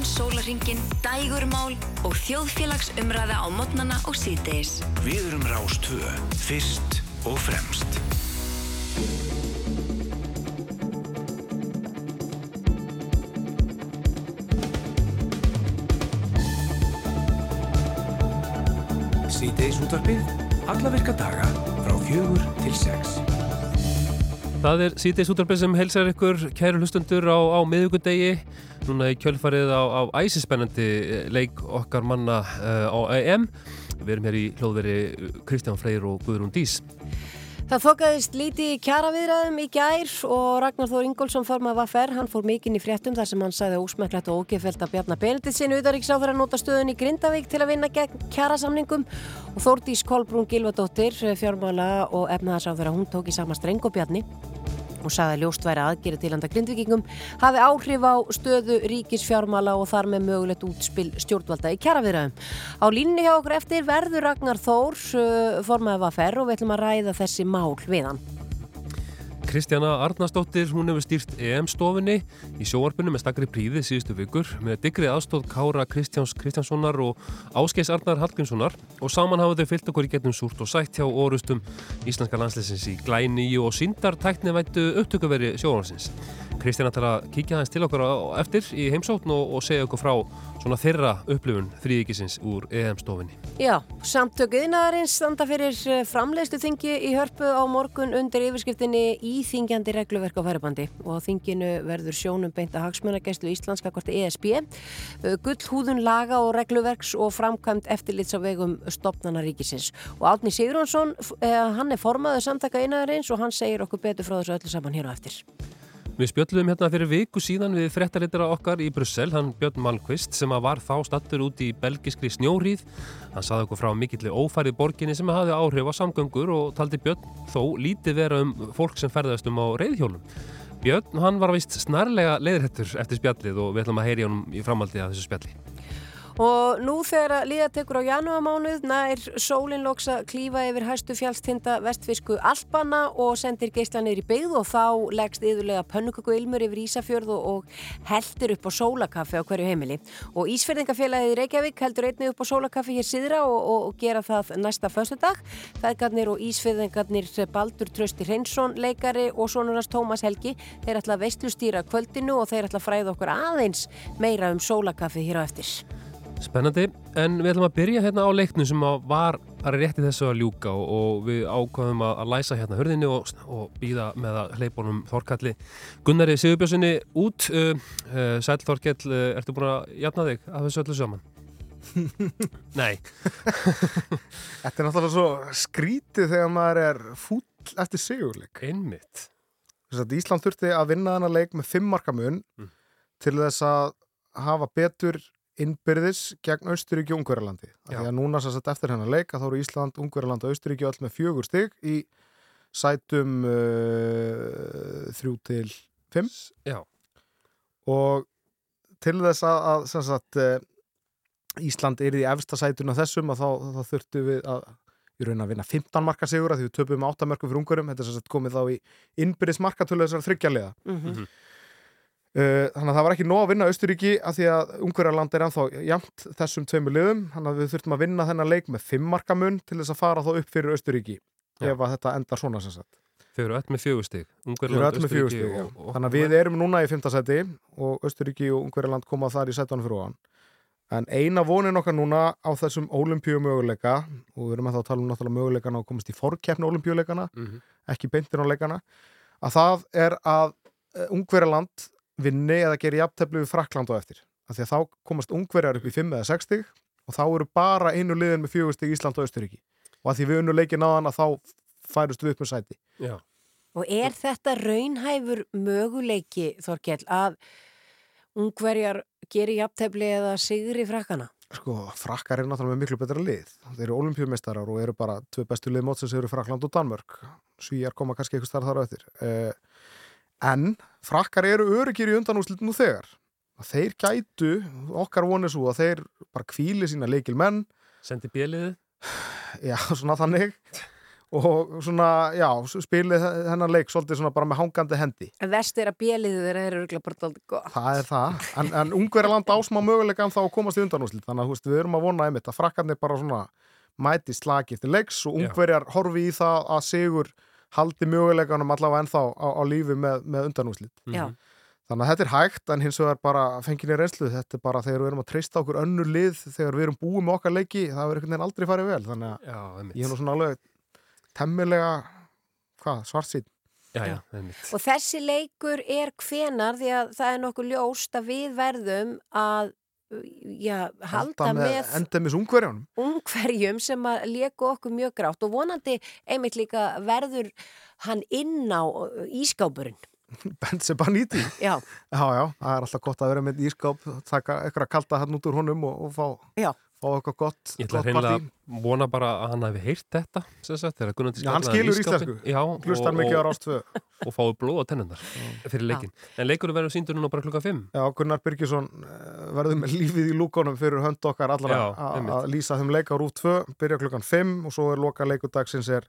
allan sólaringin, dægurmál og þjóðfélagsumræða á modnana og síðdeis. Við erum Rástvö, fyrst og fremst. Sýteis útvarpið, alla virka daga frá fjögur til sex. Það er síðdeis útvarpið sem helsar ykkur kæru hlustundur á, á miðugundegi núna í kjölfarið á, á æsispennandi leik okkar manna uh, á EM. Við erum hér í hlóðveri Kristján Freyr og Guðrún Dís. Það þokkaðist lítið í kjara viðræðum í gær og Ragnar Þór Ingólfsson formað var ferr. Hann fór mikinn í fréttum þar sem hann sagði ósmæklegt og ógefelt að Bjarnar Benediktsson auðaríksáður að nota stöðun í Grindavík til að vinna gegn kjarasamningum og Þórdís Kolbrún Gilvadóttir, fjármála og efnaðarsáður að hún tók í sama streng og Bjarni og sagði að ljóst væri aðgeri til handa grindvikingum hafi áhrif á stöðu ríkisfjármála og þar með mögulegt útspil stjórnvalda í kjaraviðraðum. Á línni hjá okkur eftir verður Ragnar Þór formaðið var ferr og við ætlum að ræða þessi mál við hann. Kristjana Arnarsdóttir, hún hefur stýrt EM-stofinni í sjóarpunni með stakri príði síðustu vikur með digrið aðstóð Kára Kristjáns Kristjánssonar og Áskeis Arnar Hallgrímssonar og saman hafa þau fyllt okkur í getnum súrt og sætt hjá orustum Íslandska landsleisins í glæni og síndartæknivættu upptökuveri sjóansins. Kristjana ætlar að kíkja aðeins til okkur eftir í heimsókn og, og segja okkur frá svona þeirra upplifun þrýðikisins úr EM-stofinni. Já, samtökuðinaðarins standa fyrir framleiðstu þingi í hörpu á morgun undir yfirskriftinni íþingjandi regluverk á færibandi og þinginu verður sjónum beint að hagsmunagæslu Íslandska hvort ESB, gullhúðun laga og regluverks og framkvæmt eftirlits á vegum stopnanaríkisins. Og Átni Sigurðansson, hann er formaður samtaka einaðarins og hann segir okkur betur frá þessu öllu saman hér á eftir. Við spjöldum hérna fyrir viku síðan við frettarittara okkar í Brussel, hann Björn Malmqvist sem var þá stattur út í belgiskri snjóríð. Hann saði okkur frá mikillir ófærið borginni sem hafði áhrif á samgöngur og taldi Björn þó lítið vera um fólk sem ferðast um á reyðhjólum. Björn, hann var vist snarlega leiðrættur eftir spjallið og við ætlum að heyri honum í framhaldi af þessu spjalli. Og nú þegar að líða tekur á janúamánuð nær sólinn loks að klífa yfir hæstu fjálstinda vestfisku Alpana og sendir geislanir í byggð og þá leggst yðurlega pönnuköku ilmur yfir Ísafjörð og heldur upp á sólakaffi á hverju heimili. Og Ísferðingafélagið Reykjavík heldur einnig upp á sólakaffi hér síðra og, og gera það næsta föstudag. Feðgarnir og Ísferðingarnir Baldur Trösti Hreinsson, leikari og sonunars Tómas Helgi, þeir ætla að veistlustýra kvöldinu og þeir ætla að fræða okkur aðeins meira um sólakaffi hér á eftir. Spennandi, en við ætlum að byrja hérna á leiknum sem var að rétti þessu að ljúka og, og við ákvaðum að, að læsa hérna hörðinni og, og býða með að hleypunum Þorkalli Gunnari Sigurbjörnssoni út uh, uh, Sæl Þorkell, uh, ertu búin að jafna þig af þessu öllu saman? Nei. Þetta er náttúrulega svo skrítið þegar maður er fúll eftir sigurleik. Einmitt. Ísland þurfti að vinna þennan leik með fimm markamun mm. til þess að hafa betur innbyrðis gegn Austuríki og Ungverðarlandi. Því að núna sett eftir hennar leik að þá eru Ísland, Ungverðarland og Austuríki öll með fjögur stygg í sætum uh, þrjú til fimm. Já. Og til þess að, að sagt, uh, Ísland er í efsta sætuna þessum að þá, þá þurftu við að í raun að vinna 15 marka sigur að því við töpum 8 markum fyrir Ungverðum. Þetta er sett komið þá í innbyrðis markatölu þessar þryggjarlega. Mm -hmm. Uh, þannig að það var ekki nóg að vinna Östuríki af því að Ungverjarland er ennþá jamt þessum tveimu liðum, þannig að við þurftum að vinna þennan leik með fimm marka mun til þess að fara þá upp fyrir Östuríki ef að þetta endar svona sem sagt. Þau eru öll með já. Þannig að við erum núna í fymtasæti og Östuríki og Ungverjarland koma þar í sætunum fyrir ofan. En eina vonin okkar núna á þessum ólimpíu möguleika og við erum að tala um náttúrulega möguleikana og leikana að það er að Ungverjarland vinni eða gerir jafntefni við Frakland á eftir. Af því að þá komast ungverjar upp í 5 eða 6 stig og þá eru bara einu liðin með 4 stig Ísland og Östuríki. Og að því við unnu leikin á þann að þá færust við upp með sæti. Já. Og er þetta raunhæfur möguleiki, Þorkell, að ungverjar gerir jafntefni eða sigri frakkana? Sko, frakkar er náttúrulega með miklu betra lið. Þeir eru olimpíumestarar og eru bara tvei bestu lið mótsins eru Frakland og Danmörk. Svíjar koma kannski eitthvað starf þar á eftir. Uh, En frakkar eru öryggir í undanúslitinu þegar. Að þeir gætu, okkar vonið svo að þeir bara kvíli sína leikil menn. Sendi bjeliði? Já, svona þannig. og svona, já, spilið hennar leik svolítið svona bara með hangandi hendi En vest er að bjeliðu þeirra er örgulega bara alltaf gott Það er það, en, en ungverjaland ásmá möguleika þá að komast í undanúslit þannig að veist, við erum að vona einmitt að frakkarnir bara svona mæti slagi eftir leiks og ungverjar horfi í það að Sigur haldi möguleikanum allavega ennþá á, á lífi með, með undanúslit Já. Þannig að þetta er hægt en hins vegar bara fenginni reynslu, þetta er bara þegar við erum að treysta okkur önnur lið, þegar við erum búið með okkar leiki, það verður einhvern veginn aldrei farið vel. Þannig að já, ég er nú svona alveg temmilega svart sín. Já, já, og þessi leikur er hvenar því að það er nokkuð ljóst að við verðum að já, halda með endemis ungverjum ungverjum sem að leku okkur mjög grátt og vonandi einmitt líka verður hann inn á ískápurinn Benze Baníti já. já, já, það er alltaf gott að vera með ískáp taka eitthvað að kalta hann út úr honum og, og fá, fá eitthvað gott Ég ætla reynilega að vona bara að hann hefði heyrt þetta sagt, já, Hann skilur íslensku, hlustar mikið á rástfö og fáið blóð á tennundar fyrir leikin, en leikurinn verður síndur núna bara klukka 5 Já, Gunnar Birgisson eh, verður með lífið í lúkonum fyrir hönd okkar allar að lýsa þeim leika á rút 2, byrja klukkan 5 og svo er loka leikudagsins er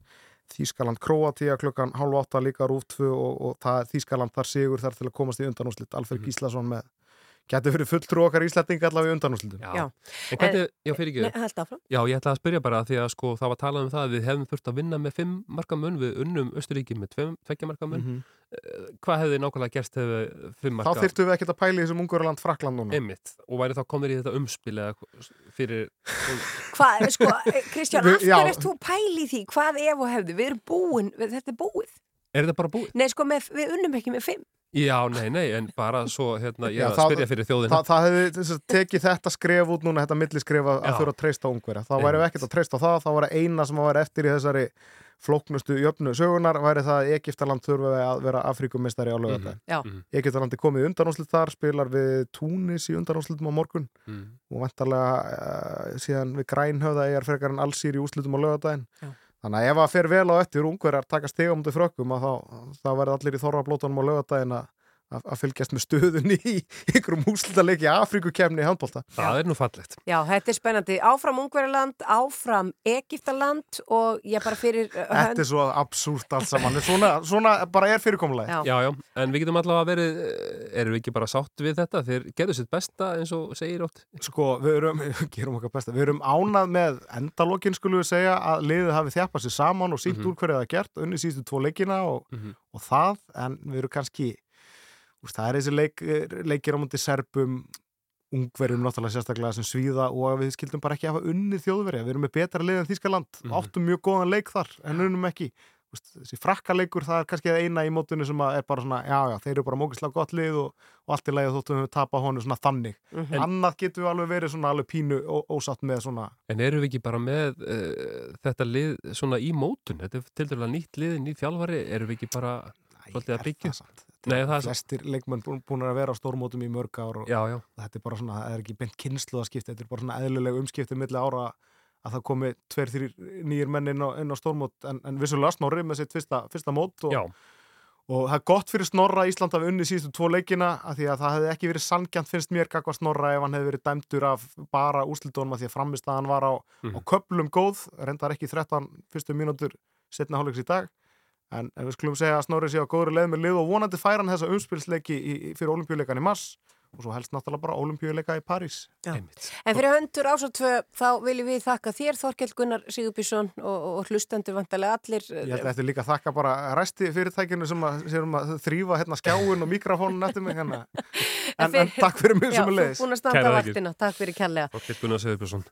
Þískaland Kroatia klukkan halv átta líka rútfu og, og það, Þískaland þar sigur þar til að komast í undanúslitt Alfred -hmm. Gíslason með getur fyrir fulltrú okkar ísletting allavega í undanúslitum Já, já. en hvernig, já fyrir ekki Já, ég ætla að spyrja bara því að sko það var talað um það að við hefum þurft að vinna með fimm markamun við unnum Östuríki með tveggja markamun mm -hmm hvað hefði nákvæmlega gerst hefur fimm marka? Þá þyrtu við ekkert að pæli þessum ungurland frakland núna. Einmitt, og væri þá komir í þetta umspil eða fyrir... Hvað, sko, Kristján, aftur erst þú pæli því, hvað ef og hefðu? Við erum búin, þetta er búið. Er þetta bara búið? Nei, sko, með, við unnum ekki með fimm. Já, nei, nei, en bara svo, hérna, ég er að spyrja fyrir þjóðina. Það, það hefði tekið þetta skref út núna, þetta milliskref að þurfa að treysta ungverja. Þá væri við ekkert að treysta það, þá var eina sem var eftir í þessari flóknustu jöfnu sögunar væri það að Egiptaland þurfa að vera Afrikumistari á lögata. Mm -hmm. Egiptaland er komið undanúslut þar, spilar við Túnis í undanúslutum á morgun mm. og vendarlega uh, síðan við Grænhöfða eigar frekar en allsýr í úslutum á lögatæðin. Þannig að ef það fer vel á eftir ungverjar taka stegamöndu frökkum að þá, verður allir í þorrablótunum á lögatæðin að að fylgjast með stöðunni í ykkurum húslutalegi Afrikukemni í handbólta. Það er nú fallegt. Já, þetta er spennandi. Áfram Ungverjaland, áfram Egiptaland og ég bara fyrir... Uh, þetta er svo absúrt alls saman. Svona, svona bara er fyrirkomulegi. Já. já, já, en við getum allavega verið, eh, erum við ekki bara sátt við þetta? Þeir gerðu sitt besta eins og segir ótt. Sko, við erum, gerum okkar besta, við erum ánað með endalókin skulum við segja að liðið hafi þjapað sér saman og sínt mm -hmm. úr hverju það gert, unni sístu tvo leikina og, mm -hmm. og það, en við erum kannski Úst, það er þessi leik, leikir á múndi serbum, ungverjum náttúrulega sérstaklega sem svíða og við skildum bara ekki að hafa unnið þjóðverja. Við erum með betra leið en Þískaland mm -hmm. áttum mjög góðan leik þar en unnum ekki. Úst, þessi frakkaleikur það er kannski eina í mótunni sem er bara svona, já já, þeir eru bara mókislega gott lið og, og allt í lagi þóttum við tapa honu svona þannig. Mm -hmm. Annað getur við alveg verið svona alveg pínu ó, ósatt með svona. En eru við ekki bara með uh, þetta lið svona í mótun? Þetta er til dærulega nýtt lið, nýtt þjálfari, eru við ekki bara svolítið að byggja? Nei, það flestir leikmenn búin, að vera á stórmótum í mörg ár og já, já. þetta er bara svona, það er ekki beint kynsluðaskipti, þetta er bara svona eðluleg umskipti millir ára að það komi tveir, þrjir nýjir menn inn á, inn á stórmót en, en vissulega Snorri með sitt fyrsta, fyrsta mót og, og það er gott fyrir Snorra Ísland við unni síðustu tvo leikina að því að það hefði ekki verið sangjant finnst mér kakva Snorra ef hann hefði verið dæmdur af bara úslitónum að því að framist að hann var á, mm. á köplum góð, reyndar ekki 13 fyrstu mínútur setna hálfleiks í dag En, en við skulum segja að Snorri sé á góðri leið með lið og vonandi færa hann þessa umspilsleiki í, í, fyrir olimpíuleikan í mars og svo helst náttúrulega bara olimpíuleika í París. En fyrir höndur ásáttvö þá viljum við þakka þér Þorkjell Gunnar Sigurbjörnsson og, og hlustendur vantarlega allir. Ég held eftir líka að þakka bara resti fyrirtækinu sem að, sem að þrýfa hérna skjáin og mikrofónun eftir mig hérna. En, en, en takk fyrir mjög sem að leiðis. Já, þú búin að standa vaktina. Takk fyrir kærlega. Þorkjell Gunnar Sigurbjörnsson.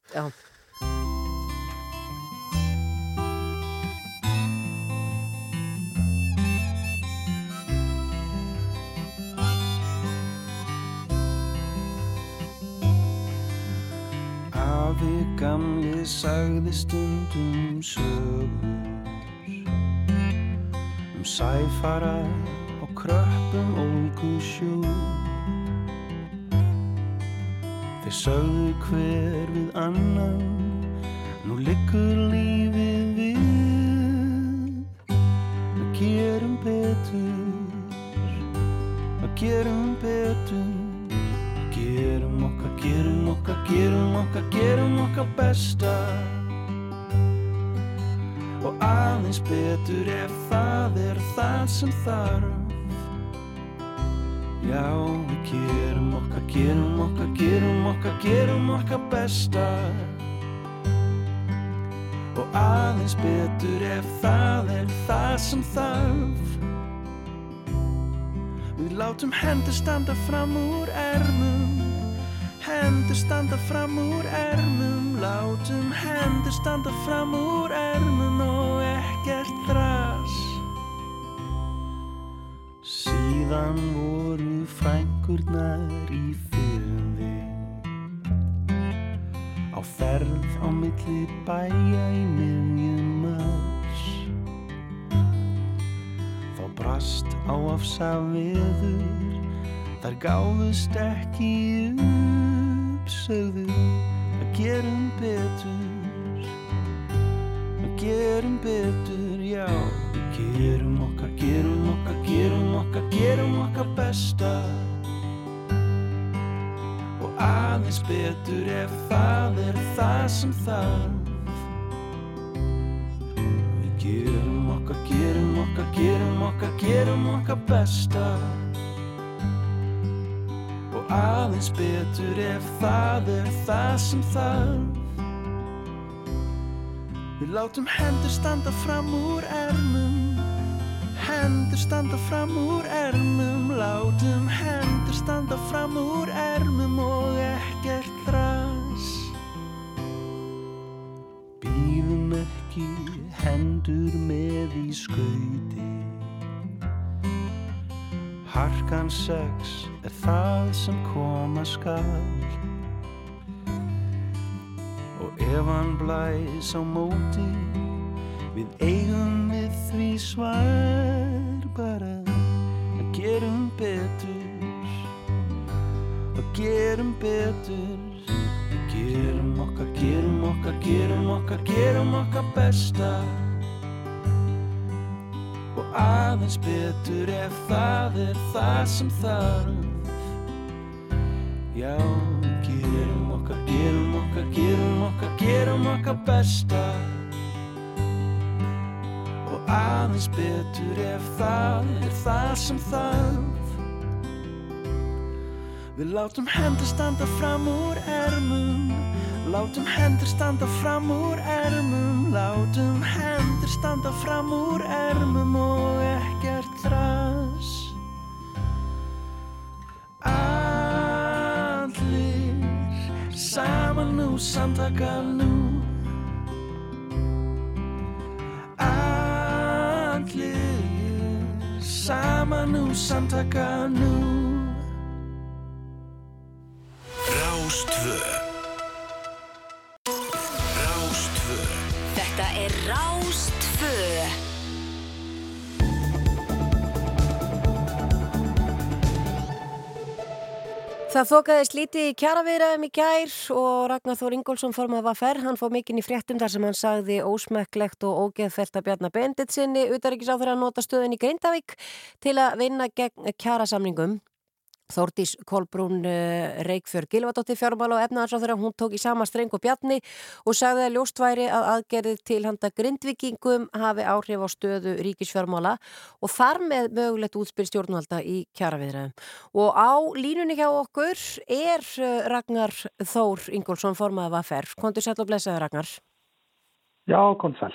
Sagði stundum sögur Um sæfara á kröppum ólgu sjó Þeir sögðu hver við annan Nú liggur lífið við. Að gerum betur Að gerum betur okkar, gerum okkar, gerum okkar, gerum okkar besta. Og aðeins betur ef það er það sem þarf. Já, við gerum okkar, gerum okkar, gerum okkar, gerum okkar besta. Og aðeins betur ef það er það sem þarf. Við látum hendur standa fram úr ermum Hendur standa fram úr ermum Látum hendur standa fram úr ermum og ekkert þras Síðan voru frænkurnar í fyrði Á ferð á milli bæja í miðjum mars. Þá brast á afsa viður Þar gáðust ekki upp Sögðu að gerum betur. Að gerum betur, já. Gerum okkar, gerum okkar, gerum okkar, gerum okkar besta. Og aðeins betur ef það er það sem þarf. Við gerum okkar, gerum okkar, gerum okkar, gerum okkar besta aðeins betur ef það er það sem þarf. Við látum hendur standa fram úr ermum. Hendur standa fram úr ermum. Látum hendur standa fram úr ermum og ekkert þras. Býðum ekki hendur með í skauti Harkan sex er það sem koma skal. Og ef hann blæs á móti Við eigum við því svar bara. Að gerum betur að gerum betur. Gerum okkar, gerum okkar, gerum okkar, gerum okkar besta og aðeins betur ef það er það sem þarf. Já, gerum okkar, gerum okkar, gerum okkar, gerum okkar besta. Og aðeins betur ef það er það sem þarf. Við látum hendur standa fram úr ermum Látum hendur standa fram úr ermum Látum hendur standa fram úr ermum og ekkert þras. Allir saman nú, samtaka nú. Allir saman nú, samtaka nú. Rástvö Það þokaðist lítið í kjaraviðræðum í gær og Ragnar Þór Ingólfsson formað var ferr. Hann fóð mikinn í fréttum þar sem hann sagði ósmekklegt og ógeðfelt að bjarna bendit sinni utaríkis á þeirra að nota stöðin í Grindavík til að vinna gegn kjarasamningum. Þórdís Kolbrún uh, Reykjörg Gilvardóttir fjármála og efnaðarsáþur hún tók í sama streng og bjarni og sagði að ljóstværi að aðgerðið til handa grindvikingum hafi áhrif á stöðu ríkisfjármála og þar með mögulegt útspil stjórnvalda í kjaraviðræðum. Og á línunni hjá okkur er uh, Ragnar Þór Ingólfsson formaðið að ferð. Kontur sæl og blessaði Ragnar. Já, konsal.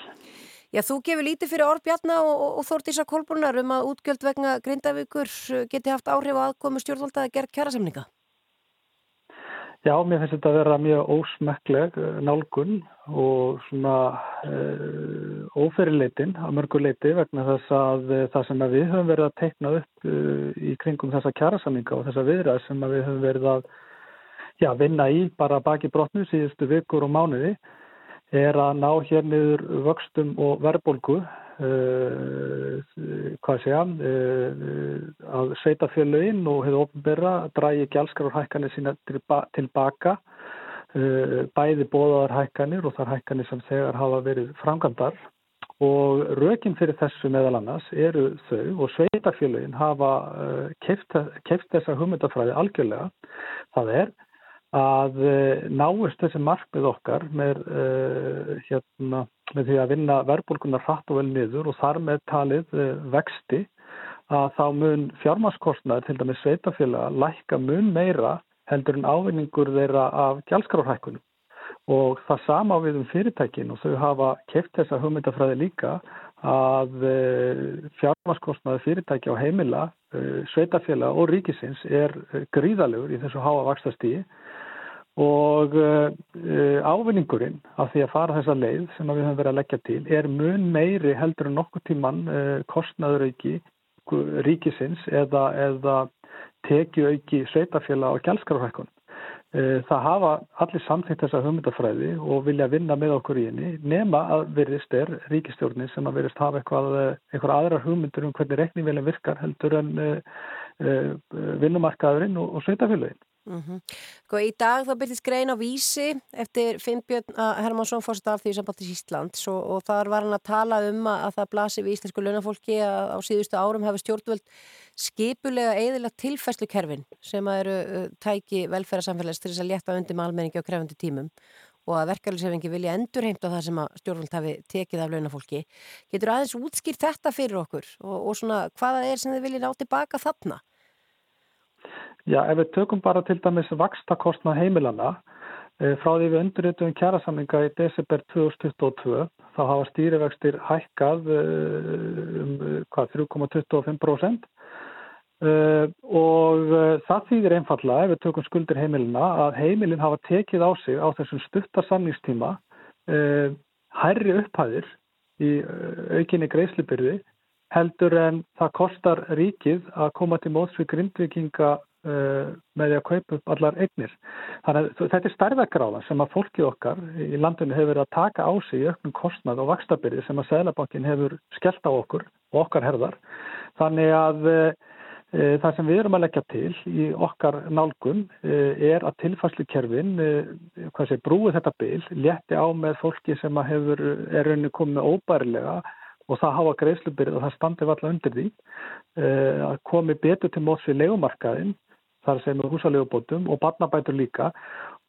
Já, þú gefur lítið fyrir orð Bjarna og, og, og Þórtísa Kolbrunar um að útgjöld vegna Grindavíkur geti haft áhrif á aðkomu stjórnvalda að gera kjærasemninga. Já, mér finnst þetta að vera mjög ósmekkleg eh, nálgun og svona uh, óferileitin á mörguleiti vegna þess að uh, það sem að við höfum verið að teikna upp uh, í kringum þessa kjærasamninga og þessa viðræð sem að við höfum verið að já, vinna í bara baki brotnu síðustu vikur og mánuði er að ná hér niður vöxtum og verðbólgu uh, hvað segja uh, að sveitafélögin og hefur ofnbyrra drægi gjaldskar og hækkanir sína tilbaka uh, bæði bóðaðar hækkanir og þar hækkanir sem þegar hafa verið framkvæmdar. Og rökin fyrir þessu meðal annars eru þau og sveitafélögin hafa keift þessa hugmyndafræði algjörlega. Það er að náist þessi markmið okkar með uh, hérna, með því að vinna verbulgunar hratt og vel niður og þar með talið vexti að þá mun fjármaskostnaður til dæmis sveitafélaga lækka mun meira heldur en ávinningur þeirra af gjaldskráðhækkunum og það sama við um fyrirtækin og þau hafa keft þessa hugmyndafræði líka að fjármaskostnaður fyrirtæki á heimila, sveitafélaga og ríkisins er gríðalegur í þessu háa vakstastíi og ávinningurinn af því að fara þessa leið sem við höfum verið að leggja til er mun meiri heldur en nokkur tíman kostnaður ekki ríkisins eða, eða tekju auki sveitafélag á gjaldskráðhækkun. Það hafa allir samþýtt þessa hugmyndafræði og vilja vinna með okkur í henni nema að virðist er ríkistjórnin sem að virðist hafa eitthvað, eitthvað aðra hugmyndur um hvernig reikningvelin virkar heldur en vinnumarkaðurinn og, og sveitafélagin. Mm -hmm. Í dag þá byrjast grein á vísi eftir Finnbjörn Hermansson fórst af því sambandis Íslands og, og þar var hann að tala um að, að það blasi við íslensku launafólki að á síðustu árum hefur stjórnvöld skipulega eðilagt tilfæslukerfin sem að eru tæki velferðarsamfélags til þess að létta undir með almenningi á krefandi tímum og að verkefælishefingi vilja endurheimta það sem að stjórnvöld hafi tekið af launafólki. Getur aðeins útskýrt þetta fyrir okkur og, og svona hvaða er sem þið viljið ná tilbaka þarna? Já, ef við tökum bara til dæmis vakstakostnað heimilana e, frá því við undurritum kjærasamlinga í desember 2022 þá hafa stýrivextir hækkað e, um 3,25% e, og það þýðir einfallega ef við tökum skuldir heimilina að heimilin hafa tekið á sig á þessum stuttarsamningstíma hærri upphæðir í aukinni greiðslubyrði heldur en það kostar ríkið að koma til móts við grindvikinga með því að kaupa upp allar eignir. Þannig að þetta er stærðagráða sem að fólkið okkar í landinu hefur verið að taka á sig í auknum kostnað og vakstabyrði sem að Sælabankin hefur skellt á okkur og okkar herðar. Þannig að e, það sem við erum að leggja til í okkar nálgun e, er að tilfæslukerfin, e, hvað sé, brúið þetta byl, létti á með fólki sem að hefur, er rauninni komið óbærilega og það hafa greiðslubyrð og það standi alltaf undir því að komi betur til móts við legumarkaðin þar sem er húsalegubótum og barnabætur líka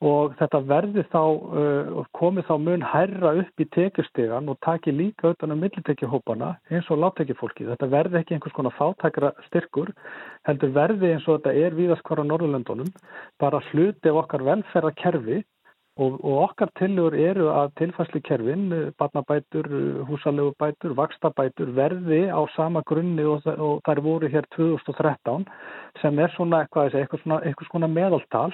og þetta verði þá uh, komið þá mun hærra upp í tekjustegan og taki líka utan á um millitekjuhópana eins og láttekjufólki. Þetta verði ekki einhvers konar fátækra styrkur, heldur verði eins og þetta er á Norðurlöndunum, bara hluti af okkar velferðarkerfi Og, og okkar tilur eru að tilfæslu kerfin, barnabætur, húsalegubætur, vakstabætur verði á sama grunni og, og þær voru hér 2013 sem er svona eitthvað, eitthvað, svona, eitthvað svona meðaltal.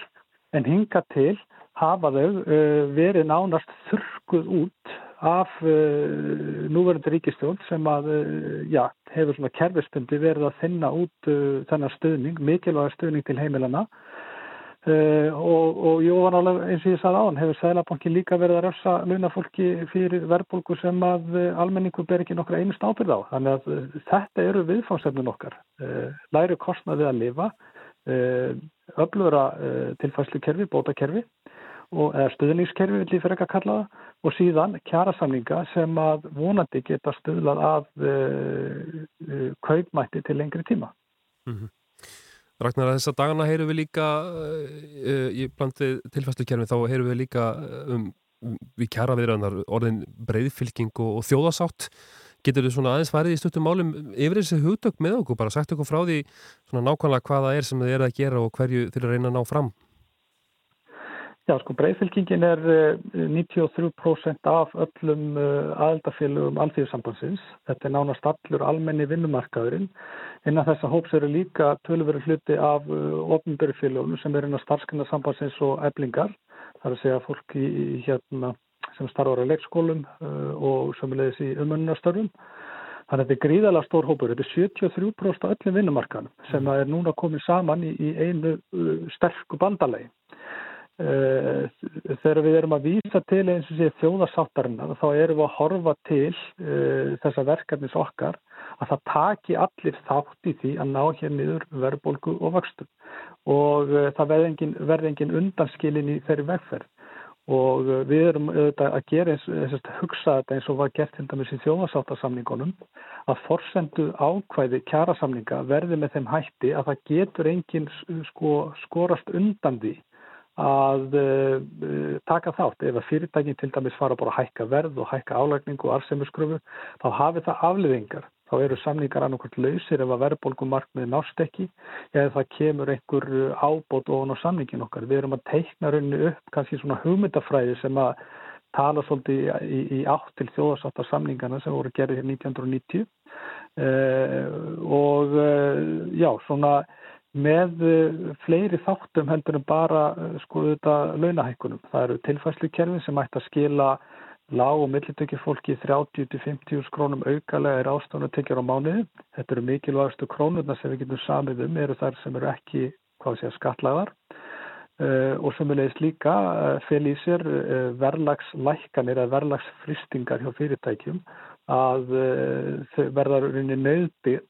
En hinga til hafa þau uh, verið nánast þurkuð út af uh, núverandi ríkistjón sem að, uh, já, hefur svona kerfispundi verið að finna út þennar stöðning, mikilvæga stöðning til heimilana Uh, og, og jú, eins og ég sagði á hann hefur Sælabankin líka verið að röfsa launafólki fyrir verðbólku sem að uh, almenningu ber ekki nokkra einust ábyrð á. Þannig að uh, þetta eru viðfáðsefnun okkar. Læri kostnaði að lifa öflura tilfæslukerfi, bótakerfi og stuðningskerfi vil ég fyrir ekki að kalla það og síðan kjærasamlinga sem að vonandi geta stuðlað af kaupmætti til lengri tíma. Mm -hmm. Ragnar að þessa dagana heyru við líka uh, í blandið tilfæslukerfi þá heyru við líka um, um við kjara viðræðanar orðin breyðfylking og, og þjóðasátt getur þið svona aðeins farið í stuttum málum yfir þessi hugdökk með okkur, bara sagt okkur frá því svona nákvæmlega hvaða er sem þið er að gera og hverju þið er að reyna að ná fram Já, sko breyðfylkingin er 93% af öllum aðeldafélugum alþjóðsambansins. Þetta er nánast allur almenni vinnumarkaðurinn Innan þessa hóps eru líka tölveru hluti af uh, ofnbjörgfélagunum sem er innan starfskennasambansins og eblingar. Það er að segja fólk í, hérna sem starfar á leikskólum og sömulegis í umönnastörfum. Þannig að þetta er gríðalega stór hópur. Þetta er 73% af öllum vinnumarkanum sem er núna komið saman í, í einu sterku bandalegi. Uh, þegar við erum að vísa til eins og sé þjóðarsáttarinnar þá erum við að horfa til uh, þessa verkefnis okkar að það taki allir þátt í því að ná hér niður verðbólgu og vöxtum. Og uh, það verði engin, engin undanskilin í þeirri vegferð. Og uh, við erum auðvitað að gera eins, eins, hugsa þetta eins og var gert til dæmis í þjóðarsáttarsamningunum að forsendu ákvæði kjærasamninga verði með þeim hætti að það getur engin sko, skorast undan því að uh, taka þátt. Ef að fyrirtækin til dæmis fara bara að hækka verð og hækka álægningu og arsemuskrufu, þá hafi það afliðingar. Þá eru samningar annarkvæmt lausir ef að verðbólgumarkmið nást ekki eða það kemur einhver ábót ofan á samningin okkar. Við erum að teikna rauninu upp kannski svona hugmyndafræði sem að tala svolítið í, í, í átt til þjóðarsáttar samningana sem voru gerðið hér 1990 uh, og uh, já, svona með uh, fleiri þáttum heldur en bara uh, sko þetta launahækkunum. Það eru tilfæslukerfi sem ætti að skila lág og millitökir fólki 30-50 skrónum aukalega er ástofn að tekja á mánuði. Þetta eru mikilvægastu krónurna sem við getum samið um, eru þar sem eru ekki sé, skatlaðar. Uh, og sem við leiðist líka uh, fel í sér uh, verlagslækkanir eða verlagsfristingar hjá fyrirtækjum að eh, þau verða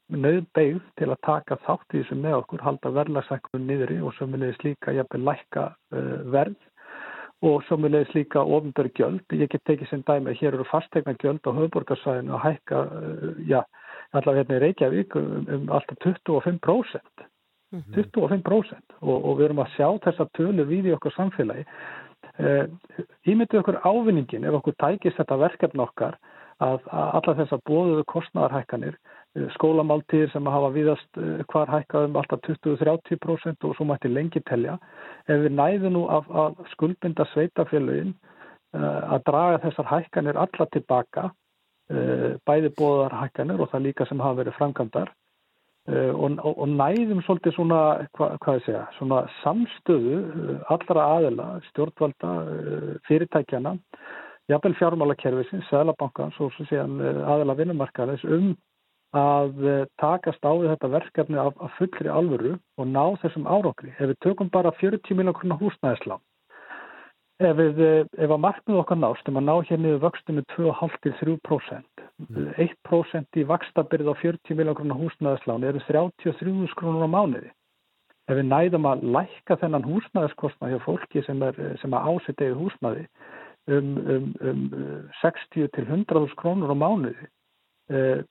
nöðbeigð til að taka þátt í þessu með okkur, halda verðlagsækkunum niðri og svo myndist líka jafnveg lækka uh, verð og svo myndist líka ofnbjörg gjöld. Ég get tekið sem dæmi að hér eru fastegna gjöld á höfðborgarsæðinu að hækka, uh, já, allavega hérna í Reykjavík um, um alltaf 25%. Mm -hmm. 25% og, og við erum að sjá þessa tölur við í okkur samfélagi. Ímyndu okkur ávinningin ef okkur tækist þetta verkefn okkar að alla þessar bóðuðu kostnæðarhækkanir, eh, skólamáltíðir sem hafa viðast eh, hvar hækkaðum alltaf 20-30% og svo mætti lengi telja. Ef við næðum nú af, af skuldbynda sveitafélugin eh, að draga þessar hækkanir alla tilbaka, bæði bóðar hækkanir og það líka sem hafa verið framkvæmdar og, og, og næðum svolítið svona, hva, hvað ég segja, svona samstöðu allra aðila, stjórnvalda, fyrirtækjana jafnvel fjármálakerfisins, Sælabankans og svo séðan eh, aðela vinnumarkaðis um að eh, takast á þetta verkefni af, af fullri alvöru og ná þessum árókri. Ef við tökum bara 40 miljón kr. húsnæðislán, ef, við, eh, ef að markmið okkar nást um að ná hér niður vöxtu með 2,5-3%, mm. 1% í vakstabyrð á 40 miljón kr. húsnæðislán eru 33 kr. á mánuði. Ef við næðum að lækka þennan húsnæðiskostna hjá fólki sem, er, sem að ásett eða húsnæði um, um, um 60 til 100.000 krónur á mánuði. Uh,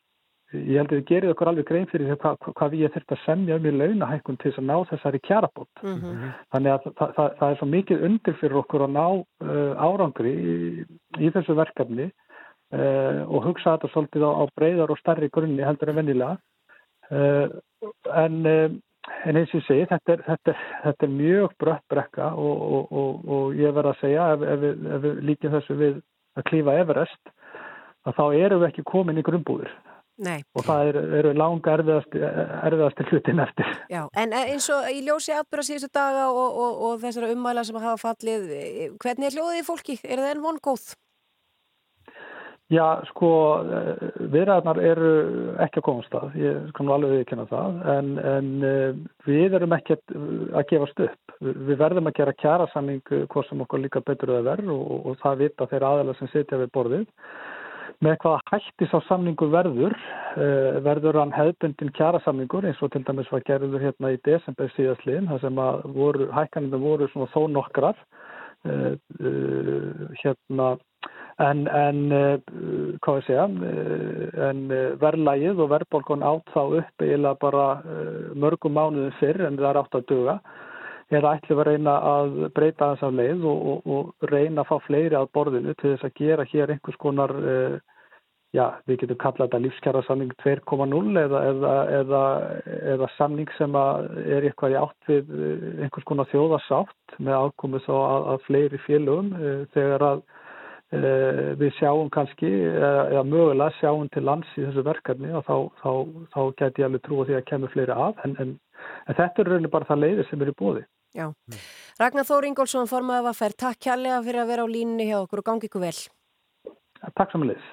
ég held að við gerum okkur alveg grein fyrir því hvað, hvað við þurfum að semja um í launahækkun til þess að ná þessari kjarabót. Mm -hmm. Þannig að það, það, það er svo mikið undir fyrir okkur að ná uh, árangri í, í þessu verkefni uh, og hugsa þetta svolítið á, á breyðar og starri grunni heldur en vennilega. En En eins og ég segi, þetta er, þetta þetta er mjög brött brekka og, og, og, og ég verð að segja ef, ef, við, ef við líkjum þessu við að klífa Everest, að þá erum við ekki komin í grunnbúður. Nei. Og það eru, eru langa erfiðasti hlutin eftir. Já, en eins og í ljósi atbyrra síðustu daga og þessara ummæla sem hafa fallið, hvernig er hljóðið í fólki? Er það enn von góð? Já, sko, eh, viðræðnar eru ekki að komast að, ég skal nú alveg viðkynna það, en, en eh, við erum ekki að gefast upp. Við verðum að gera kjærasamning hvað sem okkur líka betur að verð og, og það vita þeirra aðeila sem sitja við borðið. Með hvaða hættis á samningur verður, eh, verður hann hefðbundin kjærasamningur eins og til dæmis var gerður hérna í desember síðastliðin, þar sem að voru, hækkaninu voru svona þó nokkrar, hérna, en, en eh, hvað ég segja? Eh, en eh, verðlægið og verðbólkun átt þá upp eiginlega bara mörgum mánuðin fyrr en það er átt að duga. Eða ætlum við að reyna að breyta þess af leið og, og, og reyna að fá fleiri að borðinu til þess að gera hér einhvers konar já, við getum kallað þetta lífskjara samning 2.0 eða, eða, eða, eða samning sem er eitthvað í átt við einhvers konar þjóðarsátt með ákomið svo að, að fleiri félögum þegar að við sjáum kannski eða mögulega sjáum til lands í þessu verkefni og þá, þá, þá geti ég alveg trú að því að kemur fleiri að en, en, en þetta er rauninni bara það leiðir sem eru búið. Já. Ragnar Þór Ingólfsson formaði að fær takk kærlega fyrir að vera á línni hjá okkur og gangi ykkur vel. Takk samanleis.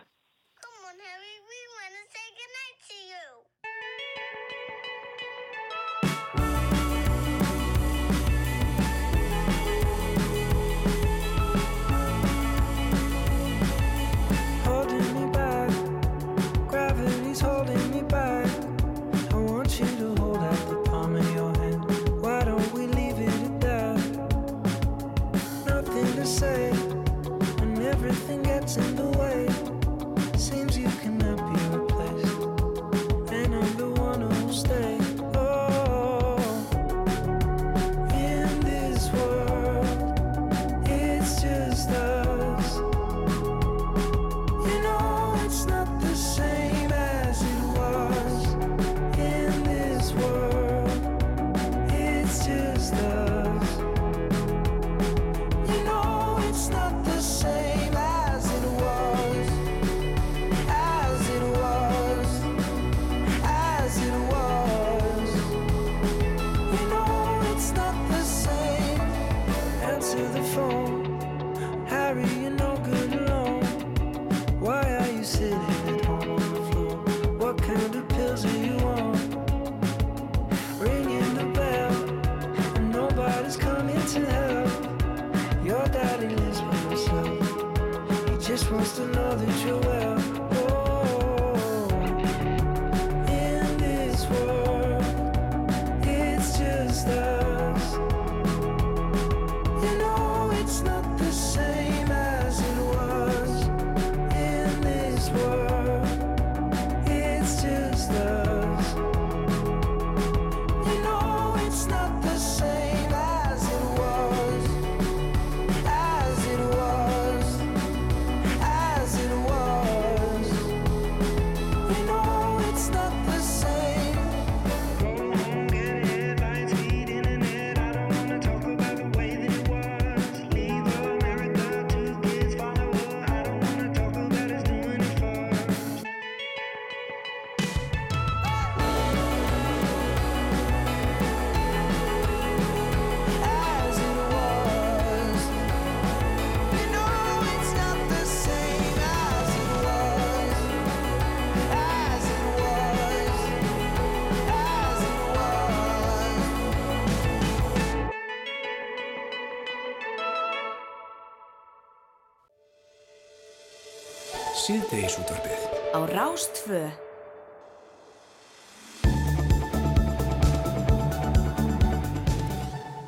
Síðdegisútvarpið. Á Rástfö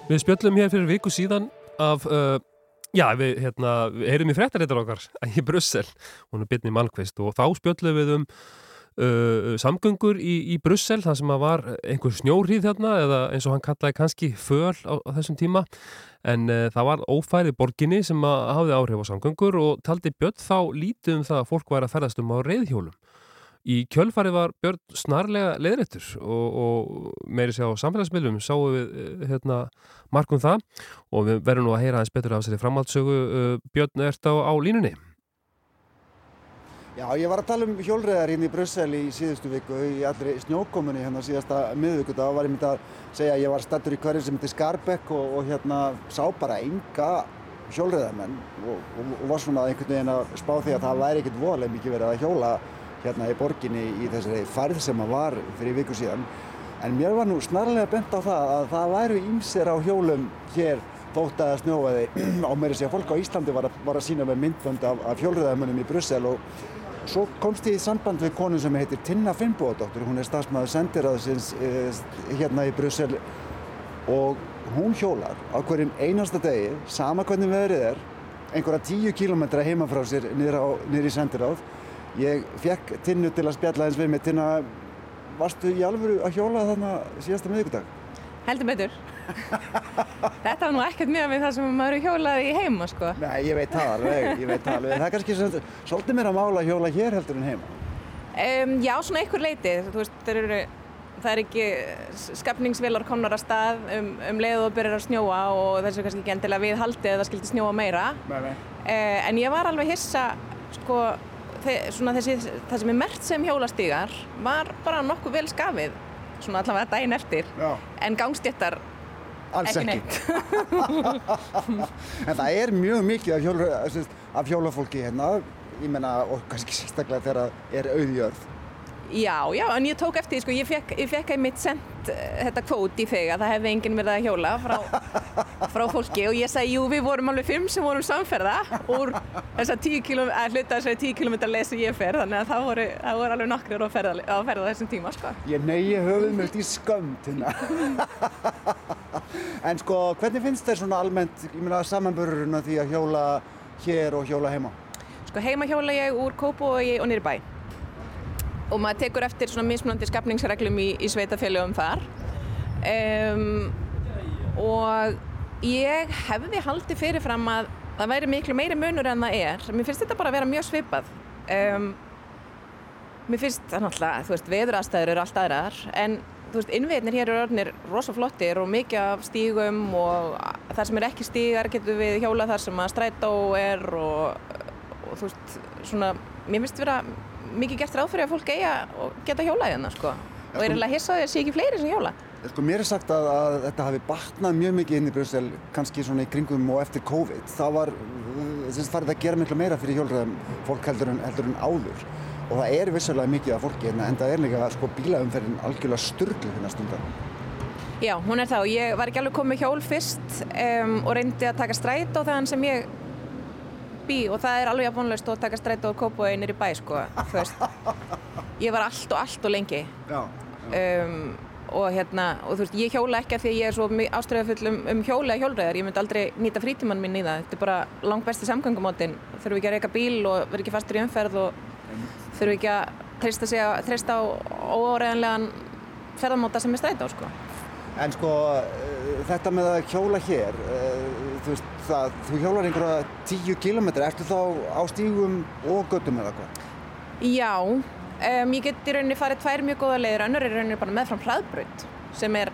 Við spjöllum hér fyrir viku síðan af, uh, já, við, hérna, við heyrum í fréttaréttar okkar í Brussel, hún er byrni Malmqvist og þá spjöllum við um uh, samgöngur í, í Brussel, það sem að var einhver snjórið þarna eða eins og hann kallaði kannski föl á, á þessum tíma, en uh, það var ófærið borginni sem að hafði áhrif á samgöngur og taldi Björn þá lítið um það að fólk væri að ferðast um á reyðhjólum. Í kjölfarið var Björn snarlega leðrættur og, og meiri sér á samfélagsmiðlum sáum við eh, hérna, markum það. Og við verðum nú að heyra aðeins betur af þessari framhaldsögu uh, Björn ert á, á línunni Já, ég var að tala um hjólreðar hérna í Brussel í síðustu viku í allri snjókomunni hérna síðasta miðvíku þá var ég myndið að segja að ég var stættur í hverju sem heitir Skarbekk og, og hérna sá bara enga hjólreðamenn og, og, og var svona einhvern veginn að spá því að það væri ekkert voðlega mikið verið að hjóla hérna í borginni í þessari færð sem að var fyrir viku síðan. En mér var nú snarlega bent á það að það væru ímsir á hjólum hér þótt að snjóaði. Á meiri segja fólk á Íslandi var að, var að sína með myndbönd af, af hjólreðamönnum í Brussel og Svo komst ég í samband við konu sem heitir Tinna Finnbóðadóttur, hún er stafsmæður sendiræðsins eh, hérna í Brussel og hún hjólar á hverjum einasta degi, sama hvernig veðrið er, einhverja tíu kílometra heima frá sér niður í sendiráð. Ég fekk Tinnu til að spjalla eins við mig, Tinna, varstu í alvöru að hjóla þarna síðasta miðvíkudag? Heldur betur. Þetta var nú ekkert mjög við það sem maður eru hjólað í heima, sko. Nei, ég veit það alveg, ég veit það alveg. Það er kannski svolítið mála að hjóla hér heldur en heima. Um, já, svona einhver leiti. Veist, það eru, það er ekki skapningsvélar komnar að stað um, um leið og byrjar að snjóa og þessu kannski ekki endilega við haldið að það skildi snjóa meira. Nei, nei. Uh, en ég var alveg hissa, sko, svona þessi, það sem er mert sem hjólastígar var bara nokkuð vel skafið, svona allavega daginn eftir. Já. En gangstjættar Alls Ekki en það er mjög mikið af, hjóla, af hjólafólki hérna, ég menna, og kannski sérstaklega þegar það er auðjörð. Já, já, en ég tók eftir sko, ég fekk, ég fekk einmitt sendt uh, þetta kvót í þig að það hefði enginn verið að hjóla frá, frá fólki og ég sagði, jú, við vorum alveg fimm sem vorum samferða úr þess að að hluta þessari tíu kilómetra leið sem ég fer, þannig að það voru, það voru alveg nokkrir á ferða, á ferða þessum tíma, sko. Ég neyji höfuð mér í skömmt hérna. en sko, hvernig finnst þér svona almennt, ég meina, samanburðurinn að því að hjóla hér og hjóla heima? Sko, heima hjóla ég úr Kópavogi og niður í bæ og maður tekur eftir svona mismunandi skapningsreglum í, í sveitafélögum þar. Um, og ég hefði haldið fyrirfram að það væri miklu meiri munur en það er. Mér finnst þetta bara að vera mjög svipað. Um, mér finnst það náttúrulega þú veist, veðurastæður eru allt aðrar. En þú veist, innviðnir hér eru orðinir rosa flottir og mikið af stígum og þar sem er ekki stígar getur við hjóla þar sem að strætó er og, og þú veist, svona mér finnst vera mikið gert ráð fyrir að fólk eiga og geta hjólað hérna sko. og er eiginlega hissa á því að sé ekki fleiri sem hjóla Sko mér er sagt að, að þetta hafi batnað mjög mikið inn í Brussel, kannski svona í kringum og eftir COVID. Það var, þess að farið að gera miklu meira fyrir hjólræðum fólk heldur en, heldur en áður. Og það er vissulega mikið af fólki hérna, en það er líka sko bílaumferðin algjörlega styrlu hérna stundar. Já, hún er það og ég var ekki alveg komið hjól fyrst um, og reyndi að taka stræt á þann sem ég bý og það er alveg jafnvonlaust að taka stræt á kópu einir í bæ, sko, þú veist. Ég var allt og allt og lengi. Já. Um, og hérna, og þú veist, ég hjóla ekki af því að ég er svo ástriðafull um, um hjóla hjólræðar, ég myndi aldrei nýta frítíman minn í það, þetta er bara langt besti samgöngumótin þurfum ekki að reyka bíl og vera ekki fastur í umferð og þurfum ekki að treysta, sig að, treysta á óáreðanlegan ferðamóta sem er stræt á, sko. En sko, þetta með að hjóla hér, þú veist, það, þú hjólar einhverja tíu kilómetri, ertu þá á stígum og göttum eða hvað? Já, Um, ég get í rauninni farið tvær mjög góða leiðir, önnur er í rauninni bara meðfram hraðbrönd sem er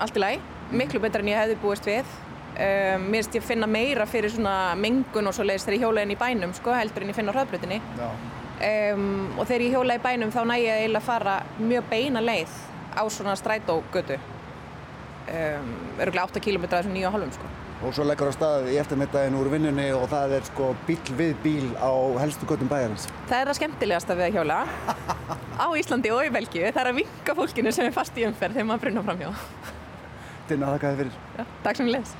allt í læg, miklu betra en ég hefði búist við. Um, mér finnst ég finna meira fyrir svona mengun og svo leiðist þegar ég hjóla inn í bænum sko, heldur en ég finna á hraðbröndinni. Um, og þegar ég hjóla í bænum þá næ ég eiginlega að fara mjög beina leið á svona strætógötu. Öruglega 8 km þessum 9,5 sko. Og svo leggur á stað í eftirmiddaginn úr vinnunni og það er sko bíl við bíl á helstu göttum bæjarins. Það er það skemmtilegasta við að hjóla á Íslandi og í Belgíu. Það er að vinka fólkinu sem er fast í umferð þegar maður brunnar fram hjá. Dina, þakka þið fyrir. Já, takk sem leðis.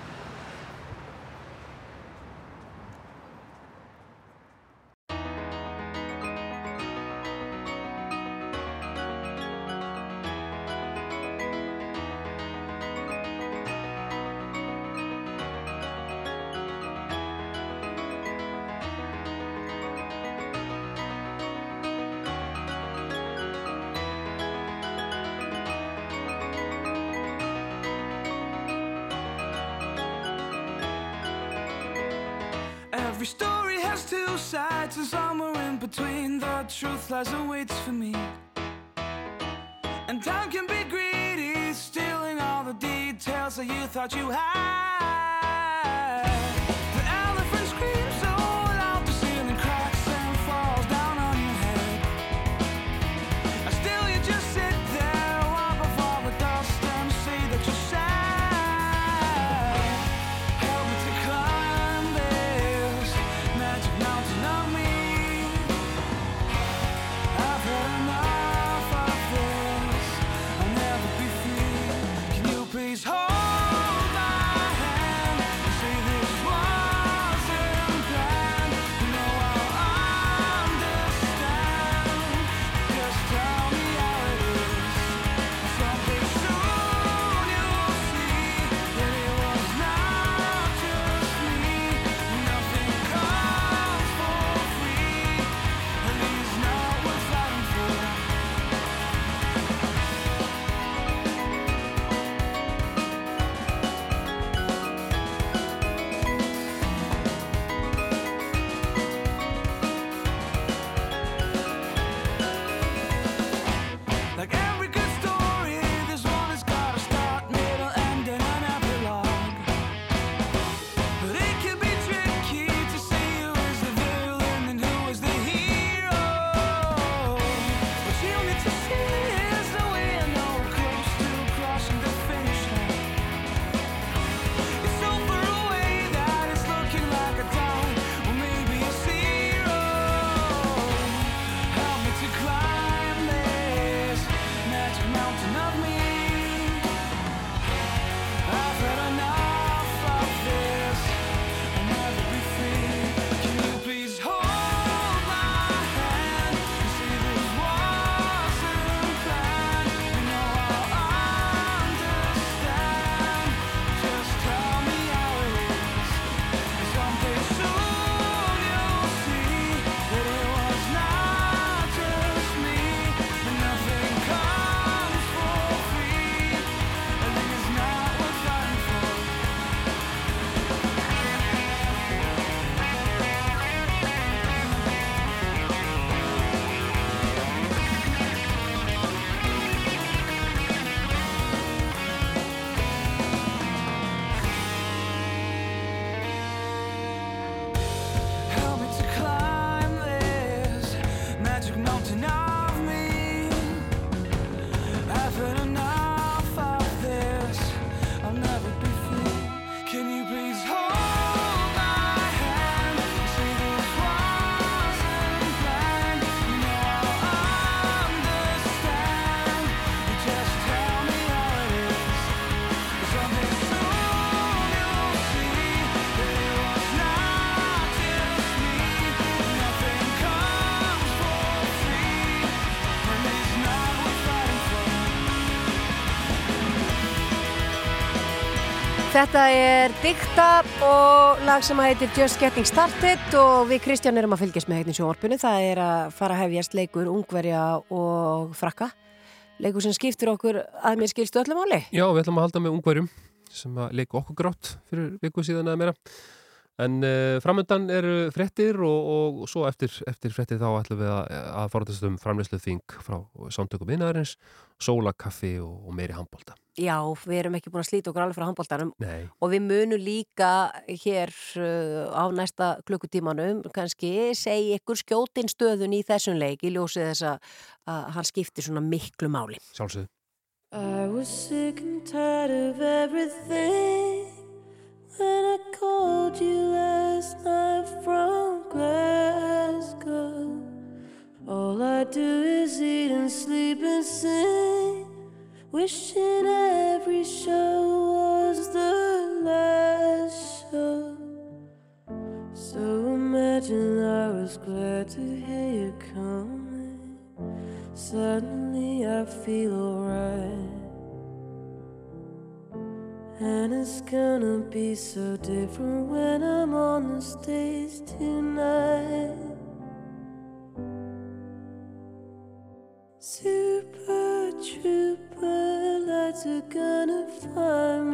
Þetta er Dikta og lag sem heitir Just Getting Started og við Kristján erum að fylgjast með heitin sjónvarpinu. Það er að fara að hefjast leikur Ungverja og Frakka. Leikur sem skiptir okkur að mér skilstu öllum áli. Já, við ætlum að halda með Ungverjum sem að leiku okkur grátt fyrir viku síðan eða meira. En uh, framöndan eru frettir og, og, og svo eftir, eftir frettir þá ætlum við að, að fara þessum um framleyslu þing frá samtökum vinnaðarins, sólakaffi og, og meiri handbólta. Já, við erum ekki búin að slíta okkur alveg frá handbóltanum og við munum líka hér uh, á næsta klukkutímanum kannski segja ykkur skjótin stöðun í þessum leik í ljósið þess að hann skiptir svona miklu máli. Sjálfsögðu. I was sick and tired of everything When I called you last night from Glasgow All I do is eat and sleep and sing Wishing every show was the last show. So imagine I was glad to hear you coming. Suddenly I feel alright. And it's gonna be so different when I'm on the stage tonight. Super trooper lights are gonna find me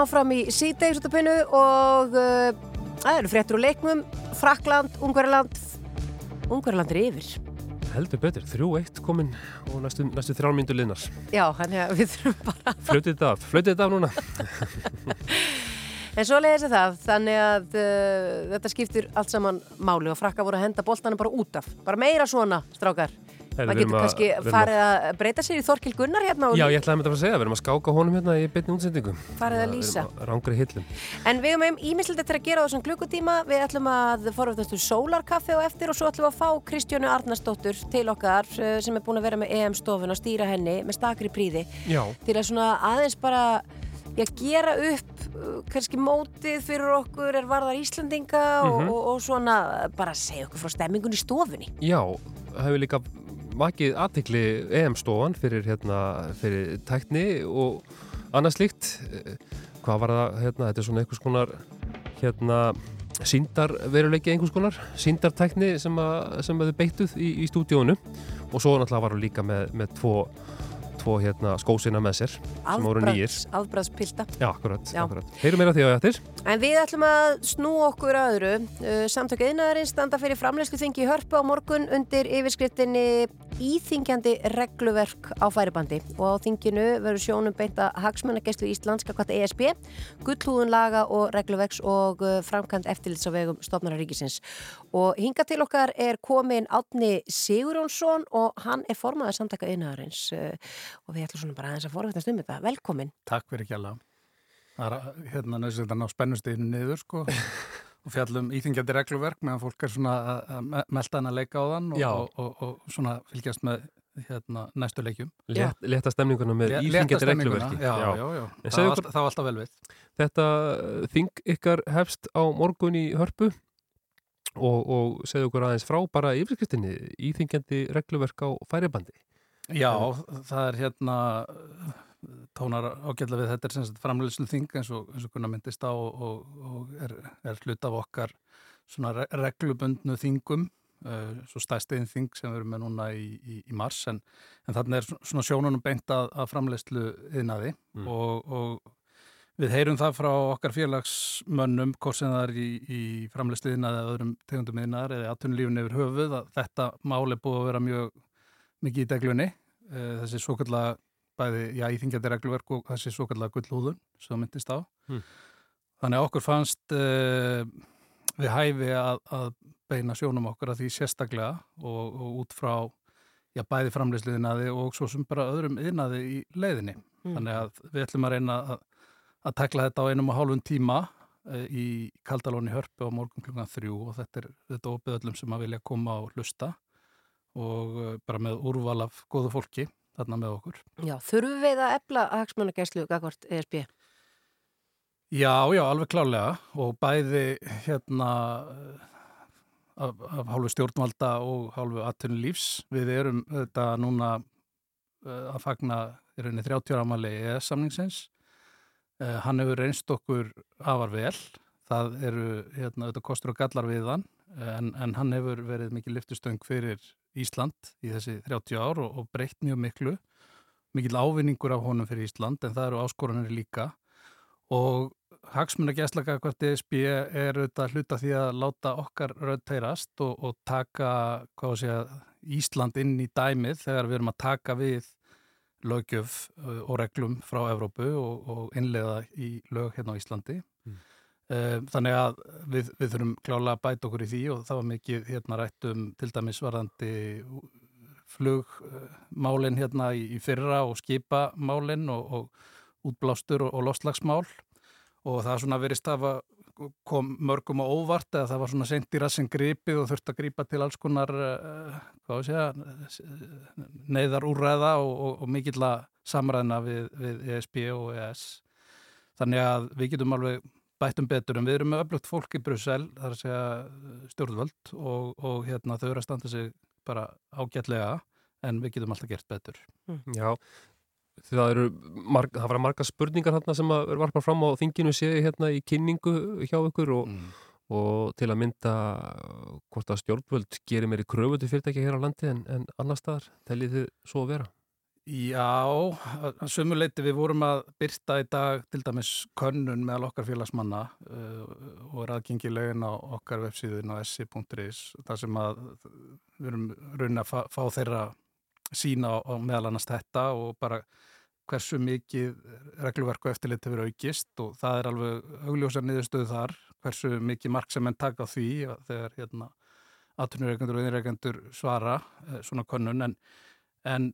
höldum áfram í síðdegisutapinu og uh, það eru fréttur úr leiknum, Frakland, Ungverjaland, Ungverjaland er yfir. Heldur betur, 3-1 komin og næstu, næstu þrjálmyndu linnar. Já, þannig að við þurfum bara Flautið þetta af, flautið þetta af núna. En svo leiðis það, þannig að uh, þetta skiptir allt saman máli og frakka voru að henda boltana bara út af. Bara meira svona, strákar. Það erum getur að- kannski erum að- farið að breyta sér í Þorkil Gunnar hérna Já, ég ætlaði að mynda að að segja, við erum að skáka honum hérna í beinni útsendingu. Farið að lýsa. En við höfum ímislegt eftir að gera á þessum klukkutíma. Við ætlum að forvöldast um sólarkaffi og eftir og svo ætlum við að fá Kristjánu Arnarsdóttur til okkar eh, sem er búin að vera með EM-stofun og stýra henni með stakri príði Já. til að svona aðeins bara já, gera upp uh, kannski mótið fyrir okkur er varðar Íslandinga og, Mhm. og, og svona bara segja okkur frá stemmingun í stofunni. Já, hefur líka vakið aðtikli EM-stofan fyrir, hérna, fyrir tækni og annað slíkt. Hvað var það, hérna, þetta er svona einhvers konar, hérna, síndarveruleiki einhvers konar, síndartækni sem, sem að þau beittuð í, í stúdíónu og svo náttúrulega var hún líka með, með tvo, tvo hérna, skósina með sér sem voru nýjir. Afbræðspilta. Já, akkurat, akkurat. Heyrum meira því á eftir. En við ætlum að snú okkur að öðru. Uh, Samtök einaðarins standa fyrir framleyslu þingi í hörpu á morgun undir yfirskriftinni íþingjandi regluverk á færibandi og á þinginu verður sjónum beinta hagsmunageslu Íslands kakvært ESB, gullhúðun laga og regluverks og uh, framkvæmt eftirlits á vegum stofnararíkisins. Og hinga til okkar er komin Átni Sigurjónsson og hann er formaður samtaka einaðarins uh, og við ætlum svona bara aðeins að forvætast um þetta. Velkomin. Takk fyrir ekki alveg. Það er hérna nöðsett að ná spennusteginu niður sko og fjallum íþingjandi regluverk meðan fólk er svona að- að me- melta hann að leika á þann og, Já. og, og, og svona fylgjast með hérna, næstu leikjum. Létt, létta stemninguna með létta íþingjandi regluverki. Já, já, já. En Það var alltaf vel við. Þetta uh, þing ykkar hefst á morgun í hörpu og, og segðu okkur aðeins frá bara yfirskriftinni íþingjandi regluverk á færibandi. Já, það er hérna tónar ágætlega við þetta er sem sagt framleiðslu þing eins og, eins og kunna myndist á og, og, er, er hlut af okkar svona re- reglubundnu þingum uh, svo stæstiðin þing sem við erum með núna í, í, í mars en, en þarna er svona sjónunum beint að, að framleiðslu yðnaði Mm. og, og við heyrum það frá okkar félagsmönnum hvort sem það er í, í framleiðslu yðnaði eða öðrum tegundum yðnaðar eða atvinnulífun yfir höfuð að þetta mál er búið að vera mjög mikið í deglunni uh, þessi svo kallega bæði, já, íþingjandi regluverk og þessi svo kallega gullhúðun sem myndist á. Mm. Þannig að okkur fannst uh, við hæfi að, að beina sjónum okkur að því sérstaklega og, og út frá já, bæði framleysliðinaði og svo sem bara öðrum yðnaði í leiðinni. Mm. Þannig að við ætlum að reyna að, að tekla þetta á einum og hálfum tíma uh, í Kaldalóni hörpu á morgun klukkan þrjú og þetta er þetta opið öllum sem að vilja koma og hlusta og uh, bara með úrval af góðu fólki þarna með okkur. Já, þurfum við að efla hagsmunageslu kakvært ESB? Já, já, alveg klálega og bæði hérna af, af hálfu stjórnvalda og hálfu atvinnulífs. Við erum þetta núna uh, að fagna í rauninni 30 ára amali ES-samningsins. Uh, hann hefur reynst okkur afar vel. Það eru hérna, þetta kostur og gallar við hann en, en hann hefur verið mikið lyftustöng fyrir Ísland í þessi 30 ár og, og breytt mjög miklu. Mikið ávinningur af honum fyrir Ísland en það eru áskoranir líka og hagsmuna gæslaka hvert ESB er auðvitað hluta því að láta okkar rödd teirast og, og taka hvað að segja, Ísland inn í dæmið þegar við erum að taka við lögjöf uh, og reglum frá Evrópu og, og innleiða í lög hérna á Íslandi. Mm. Þannig að við, við þurfum klálega að bæta okkur í því og það var mikið hérna rætt um til dæmis varðandi flugmálin hérna í, í fyrra og skipamálin og, og útblástur og, og lostlagsmál og það svona verið stafa kom mörgum á óvart eða það var svona sent í rassin gripið og þurfti að gripa til alls konar sé að neyðar úrræða og, og, og mikill að samræðina við, við ESB og ES þannig að við getum alveg bættum betur en við erum með öflugt fólk í Brussel þar að segja stjórnvöld og, og hérna þau eru að standa sig bara ágætlega en við getum alltaf gert betur. Já, það eru marg, það marga spurningar hérna sem að er varpað fram á þinginu séu hérna í kynningu hjá ykkur og, og til að mynda hvort að stjórnvöld gerir meiri kröfu til fyrirtæki hér á landi en, en annar staðar, teljið þið svo að vera? Já, að sömuleiti við vorum að byrta í dag til dæmis könnun meðal okkar félagsmanna uh, og er aðgengilegin á okkar websíðin á ssi.is þar sem að við erum raunin að fá, fá þeirra sína á, á meðal annars þetta og bara hversu mikið regluverk og eftirlit hefur aukist og það er alveg augljósa niðurstöðu þar hversu mikið mark sem enn taka því þegar hérna aðtunurreikendur og innreikendur svara eh, svona könnun. En, en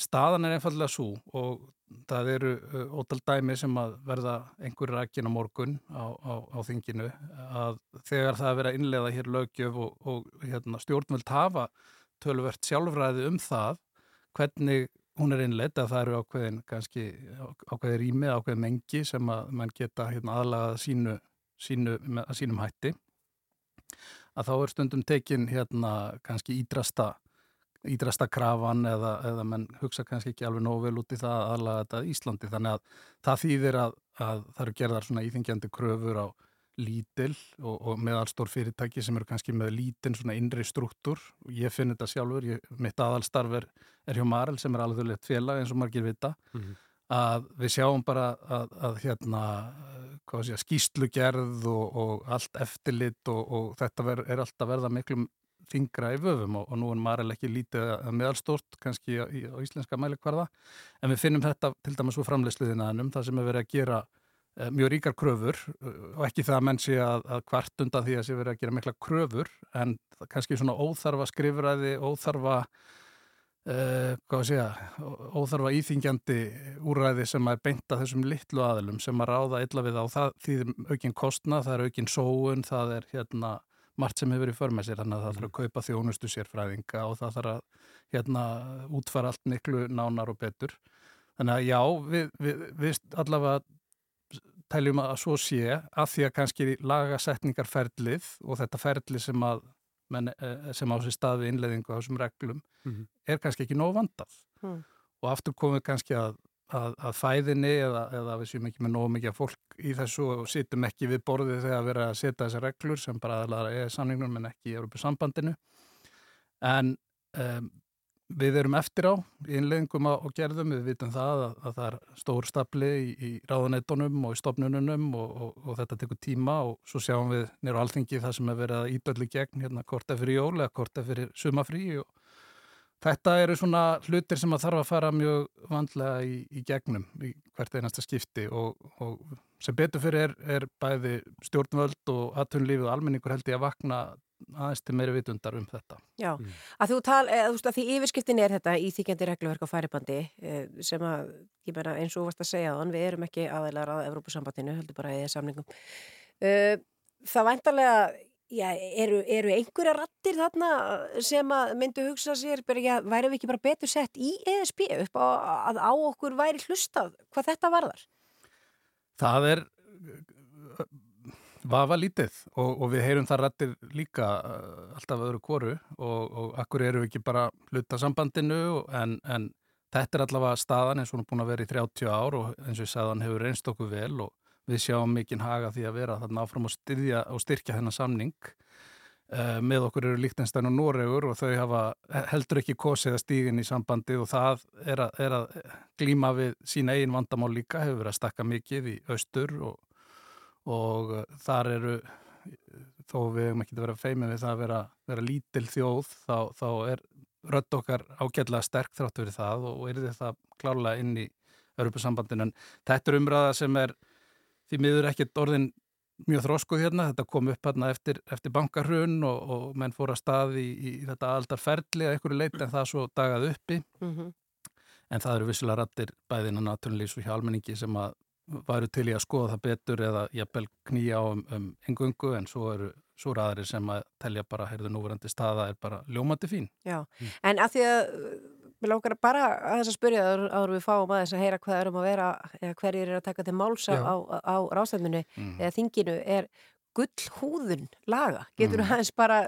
staðan er einfallega svo og það eru uh, ótal dæmi sem að verða einhverjir rækkin á morgun á, á, á þinginu að þegar það er verið að innlega hér lögjöf og, og hérna, stjórnvöld hafa tölvert sjálfræði um það hvernig hún er innleitt að það eru ákveðin kannski ákveðin rými, ákveðin mengi sem að mann geta hérna, aðlagað sínu, sínu, með, sínum hætti. Að þá er stundum tekin hérna kannski ídrasta ídrasta krafan eða, eða menn hugsa kannski ekki alveg nógu vel út í það aðlaga þetta Íslandi. Þannig að það þýðir að, að það eru gerðar svona íþingjandi kröfur á lítil og, og meðalstór fyrirtæki sem eru kannski með lítinn svona innri struktúr. Og ég finn þetta sjálfur, ég, mitt aðalstarf er, er hjá Marel sem er alveg félag eins og margir vita. Mm -hmm. að við sjáum bara að, að hérna, hvað sé, skýslugerð og, og allt eftirlit og, og þetta ver, er alltaf verða miklu þingra í vöfum og, og nú er Marel ekki lítið að meðalstórt kannski á, á íslenska mælikvarða. En við finnum þetta til dæmis úr framleysluðinaðnum það sem er verið að gera mjög ríkar kröfur eh, og ekki það að menn sé að, að hvart undan því að sé verið að gera mikla kröfur en kannski svona óþarfa skrifræði, óþarfa Uh, hvað að segja, óþarfa íþingjandi úræði sem er beint að þessum litlu aðilum sem að ráða illa við á það þýðir aukinn kostna, það er aukinn sóun, það er hérna margt sem hefur í förmessir, þannig að það þarf að kaupa þjónustu sérfræðinga og það þarf að hérna útfara allt miklu nánar og betur. Þannig að já, við, við, við allavega teljum að svo sé að því að kannski lagasetningarferlið og þetta ferlið sem að menn, sem á sér stað við innleðingu á þessum reglum mm -hmm. er kannski ekki nóg vandað Mm. og aftur komum við kannski að, að, að fæðinni eða, eða við séum ekki með nóg mikið fólk í þessu og sittum ekki við borðið þegar við erum að setja þessar reglur sem bara aðlæra er samningnum en ekki í Európa sambandinu en um, við erum eftir á í innleggingum og gerðum, við vitum það að, að það er stór stapli í, í ráðaneitunum og í stopnununum og, og, og þetta tekur tíma og svo sjáum við nýra alþingi það sem er verið að ídöllu gegn hérna korta fyrir jól eða korta fyrir sumafrí og Þetta eru svona hlutir sem að þarf að fara mjög vandlega í, í gegnum í hvert einasta skipti og, og sem betur fyrir er, er bæði stjórnvöld og aðtunlífið og almenningur held ég að vakna aðeins til meiri vitundar um þetta. Já, mm. að þú tal, eða, þú veist að því yfirskiptin er þetta í þykjandi regluverk á færibandi sem að, ég meina eins og varst að segja þann, við erum ekki aðeinar að Evrópusambandinu, heldur bara í samningum. Það væntalega Já, eru, eru einhverja rattir þarna sem að myndu hugsa sér, já, væri við ekki bara betur sett í ESB upp á, að á okkur væri hlustað hvað þetta varðar? Það er vafa lítið og, og við heyrum það rattir líka uh, alltaf öðru kóru og, og akkur eru við ekki bara hluta sambandinu en, en þetta er allavega staðan eins og hún er búin að vera í 30 ár og eins og ég sagði hann hefur reynst okkur vel og við sjáum mikinn haga því að vera þarna áfram og, styrja, og styrkja þennan samning uh, með okkur eru Líktenstein og Noregur og þau hafa heldur ekki kosið að stígin í sambandi og það er að, er að glíma við sína eigin vandamál líka, hefur verið að stakka mikið í austur og, og uh, þar eru þó við hefum ekki að vera feimið við það að vera, vera lítil þjóð þá, þá er rödd okkar ágætlega sterk þrátt verið það og er þetta klárlega inn í Europasambandinu en þetta er umræða sem er því miður ekkert orðin mjög þróskuð hérna, þetta kom upp hérna eftir, eftir bankarhrun og, og menn fór að staði í, í þetta aldarferðli að einhverju leiti en það svo dagað uppi. Mm -hmm. en það eru vissilega rattir bæðina náttúrulega svo hjá almenningi sem að varu til í að skoða það betur eða jafnvel knýja á um, um engungu en svo eru svo aðri sem að telja bara, heyrðu núverandi staða er bara ljómandi fín. Já, mm. en að því að Mér lókar bara að þess að spyrja áður við fáum aðeins að heyra hvað erum að vera eða hverjir er að taka til málsa á, á rástæðinu mm. eða þinginu er gullhúðun laga. Getur þú mm. aðeins bara,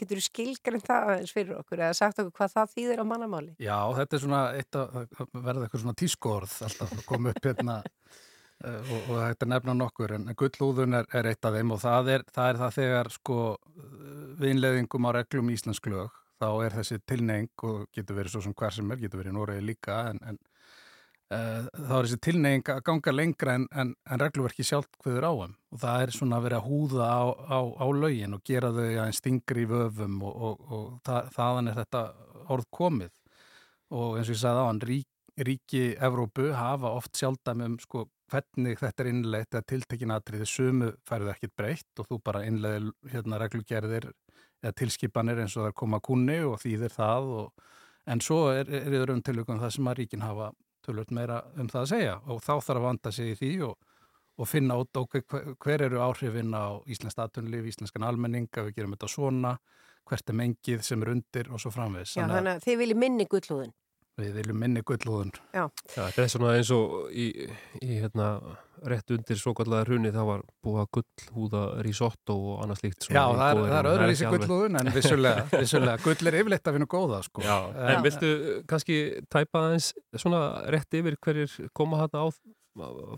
getur þú skilgrinn það aðeins fyrir okkur eða sagt okkur hvað það þýðir á mannamáli? Já, þetta er svona eitt að verða eitthvað svona tískorð alltaf að koma upp hérna og, og þetta nefna nokkur en gullhúðun er, er eitt af þeim og það er það, er það þegar sko viðinleðingum á reglum íslensk þá er þessi tilneying og getur verið svo sem hver sem er, getur verið í Noregi líka en, en þá er þessi tilneying að ganga lengra en, en, en regluverki sjálf hverður áum og það er svona að vera að húða á, á, á lögin og gera þau aðeins stingri í vöfum og, og, og það, þaðan er þetta orð komið. Og eins og ég sagði á hann, rík, ríki Evrópu hafa oft sjálfdæmi um sko hvernig þetta er innleitt eða tiltekin aðriði sumu færðu ekkit breytt og þú bara innleiði hérna reglugerðir eða tilskipanir eins og það er koma kunni og þýðir það og, en svo er, er í öðrum tilvægum það sem að ríkin hafa tölvöld meira um það að segja og þá þarf að vanda sig í því og, og finna át okkur hver eru áhrifin á Íslands statunlíf, Íslenskan almenning að við gerum þetta svona, hvert er mengið sem er undir og svo framvegs. Já, þannig að þið viljið minni gullúðin. Við viljum minni gullúðun. Já. Já, þetta er svona eins og í, í hérna, rétt undir svo kallega hrunni það var búið að gullhúða risotto og annað slíkt. Já, það er, það er öðruvísi gullhúðun en vissulega, vissulega, gull er yfirleitt að finna góða, sko. Já, en, viltu kannski tæpa aðeins svona rétt yfir hverjir koma hérna á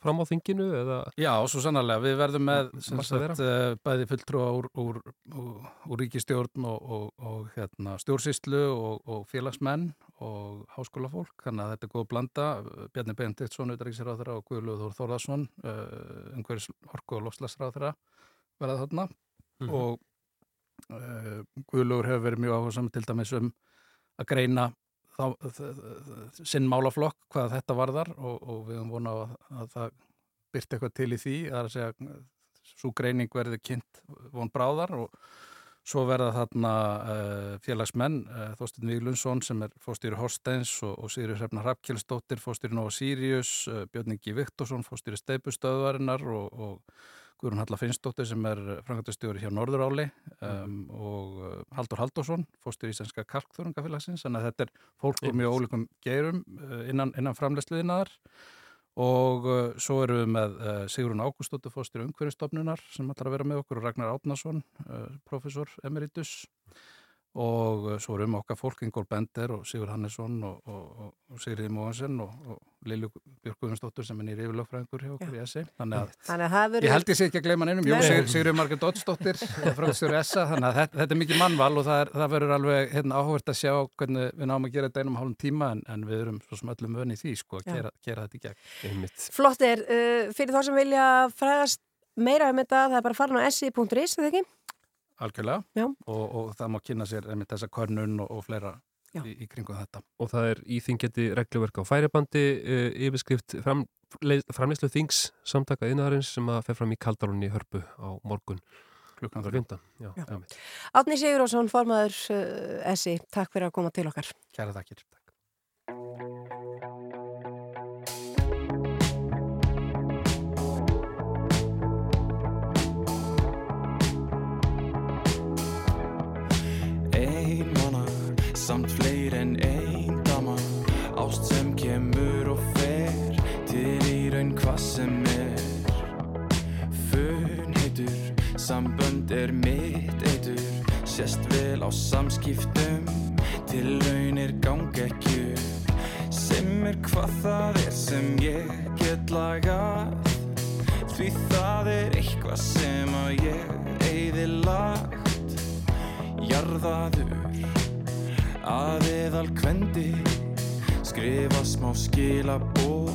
fram á þinginu eða? Já, svo sannarlega, við verðum með sagt, eh, bæði fulltrúa úr, úr, úr, úr ríkistjórn og, og, og hérna, stjórnsýslu og, og félagsmenn og háskólafólk, þannig að þetta er góð blanda. Bjarni Benediktsson, auðvitaðriksráðara og Guðlúður Þór Þórðarsson uh, umhverjus orku og lofslagsráðara verða þarna. Mhm. og uh, Guðlúður hefur verið mjög áhersam til dæmis um að greina þá, sinn málaflokk hvað þetta varðar og, og við höfum vona að, að það byrti eitthvað til í því að segja svo greining verði kynnt von bráðar og svo verða þarna uh, félagsmenn uh, Þorstin Víglundsson sem er fórstýri Horsteins og, og Sigri Hrefna Hrafkjelsdóttir fórstýri Nova Sirius, uh, Björn Ingi Viktorsson fórstýri Steipustöðvarinnar og, og Guðrún Halla Finnsdóttir sem er frangatastjóri hjá Norðuráli um, og uh, Haldur Haldursson, fórstur íslenska kalkþörungafélagsins, þannig að þetta er fólk úr mjög ólíkum geirum uh, innan, innan framlegsliðinaðar og uh, svo erum við með uh, Sigrun Ágústóttur, fórstur umhverfistofnunar sem ætlar að vera með okkur og Ragnar Átnason, uh, professor emeritus. og uh, svo erum okkar fólk Ingól Bender og Sigur Hannesson og, og, og, og Sigriði Móhansen og, og Lilju Björk Guðmundsdóttur sem er nýri yfirlögfræðingur hjá okkur í ESI þannig að Þannig að verður... Ég held ég sé ekki að gleyma Margrét Doddsdóttir, framstjóri ESA, þannig að þetta, þetta er mikið mannval og það, er, það verður alveg hérna, áhugavert að sjá hvernig við náum að gera þetta einum og hálfum tíma en, en við erum svo sem öllum vöni í því, sko, að Já. gera, gera þetta í gegn. Einmitt. Flott er, uh, fyrir þá sem vilja fræðast meira um þetta, það er bara að fara á? Algjörlega, og, og það má kynna sér einmitt þessa körnun og, og fleira í, í kringum þetta. Og það er íþingjandi regluverk á færibandi uh, yfirskrift fram, framleyslu þings samtaka innarins sem að fer fram í Kaldalunni hörpu á morgun. Klukkan þrjú. Já, Já. einmitt. Átni Sigurósson, formaður uh, SI, takk fyrir að koma til okkar. Kæra þakkir. Samt fleir en ein dama Ást sem kemur og fer Til í raun hvað sem er. Fun heitur, sambönd er mitt eitur. Sést vel á samskiptum Til raunir ganga ekki Sem er hvað það er sem ég get lagað. Því það er eitthvað sem að ég eyði lagt. Jarðaður að eðal kvendi Skrifa smá skilabóð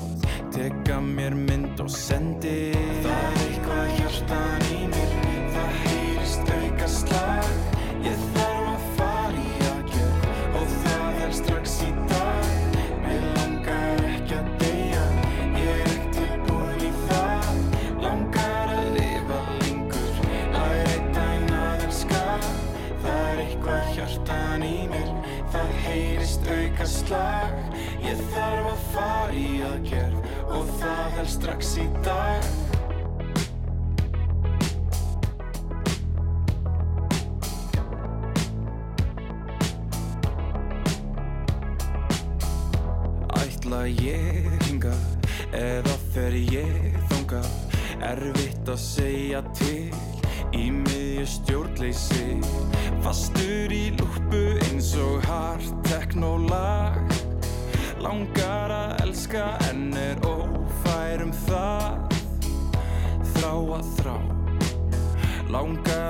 Teka mér mynd og sendi. Það er eitthvað hjartan í mér Það heyrist auka slag. Ég þarf að fara í aðgjörð Og það er strax í dag. Mér langar ekki að deyja Ég er ekki tilbúin í það. Langar að lifa lengur Læra einn daginn að elska Það er eitthvað hjartan heyrist auka slag Ég þarf að fara í aðgerð Og það helst strax í dag. Ætla ég hinga Eða fer ég þanga Erfitt að segja til Í miðju stjórnleysi. Fastur í lúpu eins og hart teknólag Langar að elska en er ófær um það. Þrá að þrá. Langar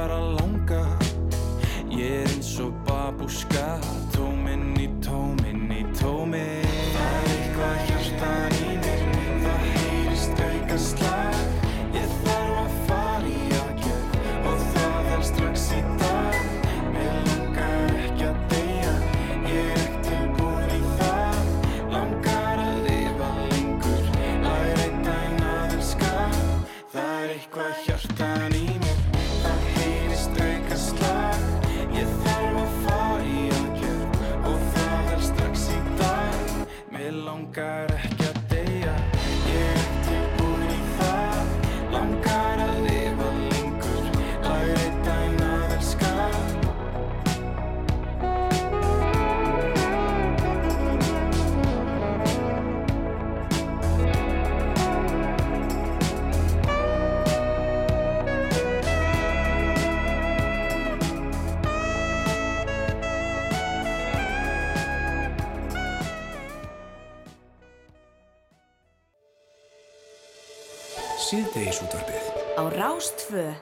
Rástfö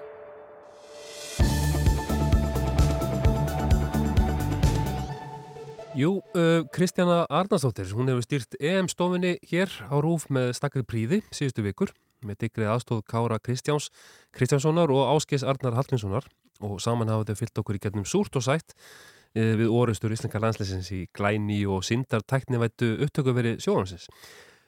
Jú, uh, Kristjana Arnarsdóttir, hún hefur stýrt EM-stofinni hér á Rúf með stakkri príði síðustu vikur með digrið aðstóð Kára Kristjáns Kristjánssonar og Áskis Arnar Hallgrímssonar. Og saman hafa þau fyllt okkur í getnum súrt og sætt uh, við orustur Íslenska landsleisins í glæni og sindar tæknivættu upptöku verið sjóhansins.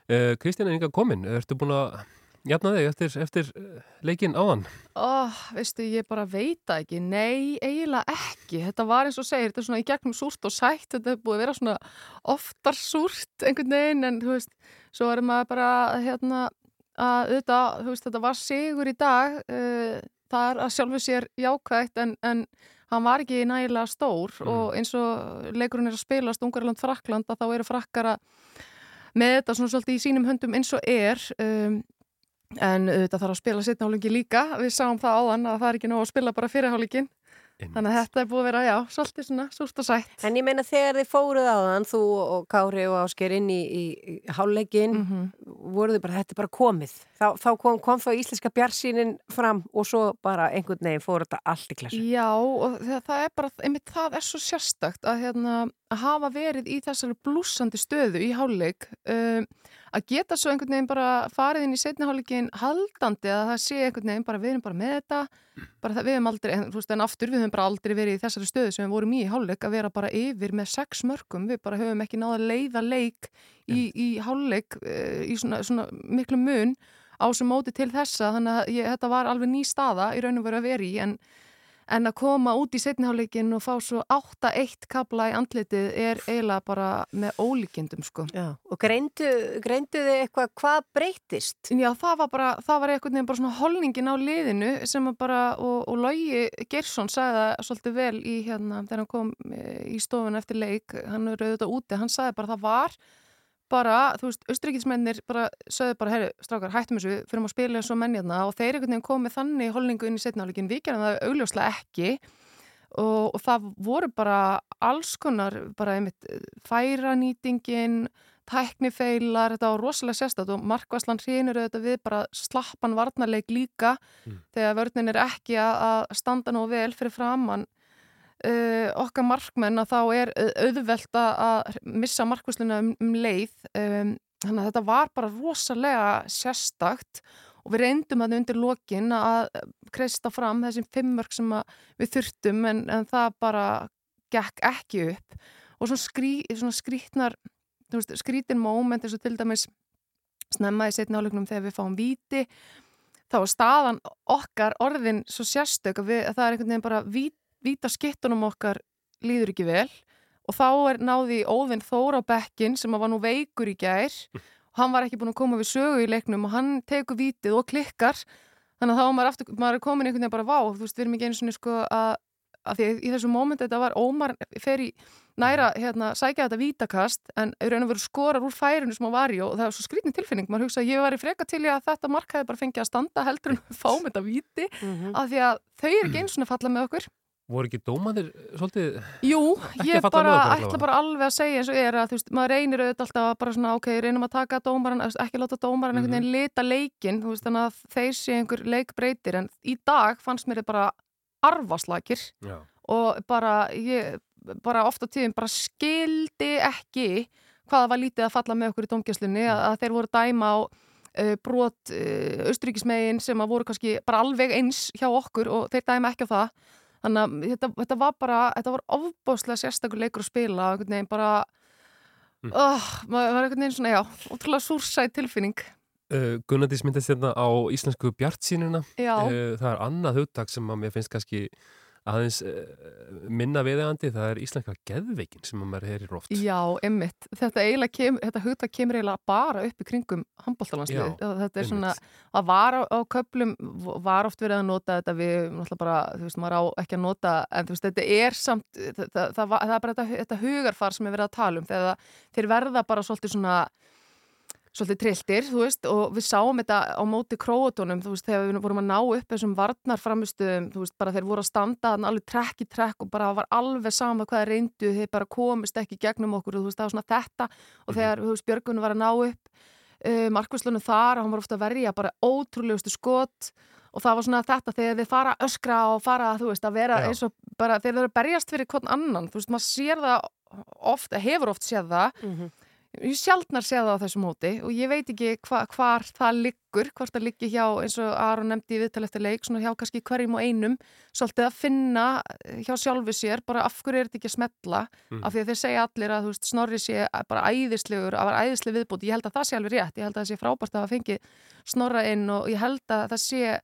Uh, Kristjana er yngvað komin, ertu búin að jafna þig eftir, eftir uh, leikinn áðan? Ó, veistu, ég bara veit ekki. Nei, eiginlega ekki. Þetta var eins og segir, þetta er svona í gegnum súrt og sætt. Þetta er búið að vera svona oftar súrt einhvern veginn, en þú veist, svo erum maður bara, hérna, að auðvitað, þú veist, þetta var sigur í dag. Uh, það er að sjálfu sér jákvægt, en, en hann var ekki nægilega stór Mm. og eins og leikurinn er að spilast Ungarland-Frakland, að þá eru frakkara með þetta svona svolítið í sínum höndum eins og er um, en þetta þarf að spila setnálingi líka við sáum það áðan að það er ekki nóg að spila bara fyrirhálingin þannig að þetta er búið að vera, já, svolítið svona súrt og sætt En ég meina þegar þið fóruð þann, þú og Kári og Ásker inn í, í, í hálfleikin, Mhm. voruð þið bara, þetta er bara komið. Þá, þá kom, kom þá íslenska bjarsýnin fram og svo bara einhvern veginn fór þetta allt í klassu. Já, og það, það er bara, einmitt það er svo sérstakt að, hérna, að hafa verið í þessari blúsandi stöðu í hálfleik um, að geta svo einhvern veginn bara farið inn í setni hálfleikin haldandi að það sé einhvern veginn bara við erum bara með þetta bara það, við hefum aldrei, en, veist, en aftur við höfum bara aldrei verið í þessari stöðu sem við vorum í hálfleik að vera bara yfir með sex mörgum við bara höfum ekki náða leiða leik í, í hálfleik uh, í svona, svona miklu mun á sem móti til þessa þannig að ég, þetta var alveg ný staða í raun og veru að vera í en, en að koma út í setniháleikin og fá svo 8-1 kabla í andlitið er eiginlega bara með ólíkindum sko. Já, og greindu, greindu þið eitthvað hvað breytist? Já, það var bara, það var einhvern veginn bara svona holningin á liðinu sem bara, og, og Lógi Gersson sagði það svolítið vel í hérna, þegar hann kom eh, í stofun eftir leik, hann er auðvitað úti, hann sagði bara það var bara, þú veist, austuríkismennir bara sögðu bara, herru, strákar, hættum þessu fyrir að spila eins og mennjarna og þeir einhvern veginn komið þannig holningu inn í setnáleikin, við gerum það augljóslega ekki. Og, og það voru bara alls konar, bara einmitt færanýtingin tæknifeilar, þetta var rosalega sérstætt og Markvæsland hrýnur auðvitað við bara slappan varnarleik líka þegar vörnin er ekki að að standa nú vel fyrir framann uh, okkar markmenn að þá er au- auðvelt að- missa markvæsluna um, um leið. Um, þannig að þetta var bara rosalega sérstakt og við reyndum að undir lokin að kreista fram þessi fimmörk sem við þurftum en, en það bara gekk ekki upp. Og svona, skrí, svona skrítnar veist, skrítin moment eins og til dæmis snemma í setni áleiknum þegar við fáum víti þá er staðan okkar orðin svo sérstök að, við, að það er einhvern veginn bara vít, víta skittunum okkar líður ekki vel. Og þá er náði Óðinn Þór á bekkin sem var nú veikur í gær. Og hann var ekki búin að koma við sögu í leiknum og hann tekur vítið og klikkar. Þannig að þá er maður, aftur, maður er komin einhvern veginn bara vá, þú veist, við erum ekki einu svona sko að, að því að í þessu móment þetta var Ómar fer í næra hérna, sækja þetta vítakast en raun og veru skorar úr færinu sem hann var í og það er svo skrýtni tilfinning, maður hugsa að ég var í freka til í að þetta mark hefði bara fengið að standa heldur en við fáum þetta víti af því að þau eru ekki eins og falla með okkur Voru ekki dómanir svolítið Jú, ég bara ætla bara alveg að segja eins og er að þú veist, maður reynir auðvitað alltaf bara svona, ok, reynum að taka dómaran, ekki láta dómaran einhvern veginn lita leikinn, þú veist, þannig að þeir sé einhver leikbreytir, en í dag fannst mér þetta bara arfaslakir Já. og bara, ég, bara ofta tíðum bara skildi ekki hvaða var lítið að falla með okkur í domgjöslunni, að, að þeir voru dæma á uh, brot uh, austríkismegin sem að voru kannski bara alveg eins hjá okkur og þeir dæma ekki á það þannig að þetta, þetta var bara þetta var ofbáslega sérstakur leikur að spila og einhvern veginn bara Mm. oh, maður var einhvern veginn svona, já, ótrúlega súrsæð tilfinning Uh, Gunnardís myndist hérna á íslensku bjartsýnina. Já. Uh, það er annað hugtak sem að mér finnst kannski aðeins uh, minna viðegandi, það er íslenska geðveikin sem að maður heyrir oft. Já, emmitt, þetta kem, þetta hugtak kemur eiginlega bara upp í kringum handbóltalanslið, þetta er svona að var á, á köplum var oft verið að nota þetta við náttúrulega bara, þú veist, maður á ekki að nota en þú veist, þetta er samt það, það, það, það er bara þetta, þetta hugarfar sem er verið að tala um þegar þeir verða bara svolítið svona svolítið trilltir, þú veist, og við sáum þetta á móti króatónum, þú veist, þegar við vorum að ná upp þessum varnarframistöðum, þú veist, bara þeir voru að standa þarna alveg trekk í trekk og bara var alveg sama hvað þeir reyndu, þeir bara komist ekki gegnum okkur og þú veist, það var svona þetta og þegar, þú veist, Björgun var að ná upp uh, markvislunum þar og hann var ofta að verja bara ótrúlegustu skot og það var svona þetta þegar þið fara að öskra og fara þú veist að vera Já. eins og bara þið eru að berjast fyrir hvern annan, þú veist maður sér það oft, hefur oft séð það Mhm. Ég sjaldnar séð það á þessu móti og ég veit ekki hva, hvar það liggur, hvort það liggi hjá eins og Aron nefndi í viðtal eftir leik svona hjá kannski hverjum og einum svolítið að finna hjá sjálfu sér bara af hverju er þetta ekki að smetla Mm. af því að þeir segja allir að þú veist, Snorri sé bara æðislegur, að vera æðisleg viðbúti ég held að það sé alveg rétt, ég held að það sé frábært að hafa fengið Snorra inn og ég held að það sé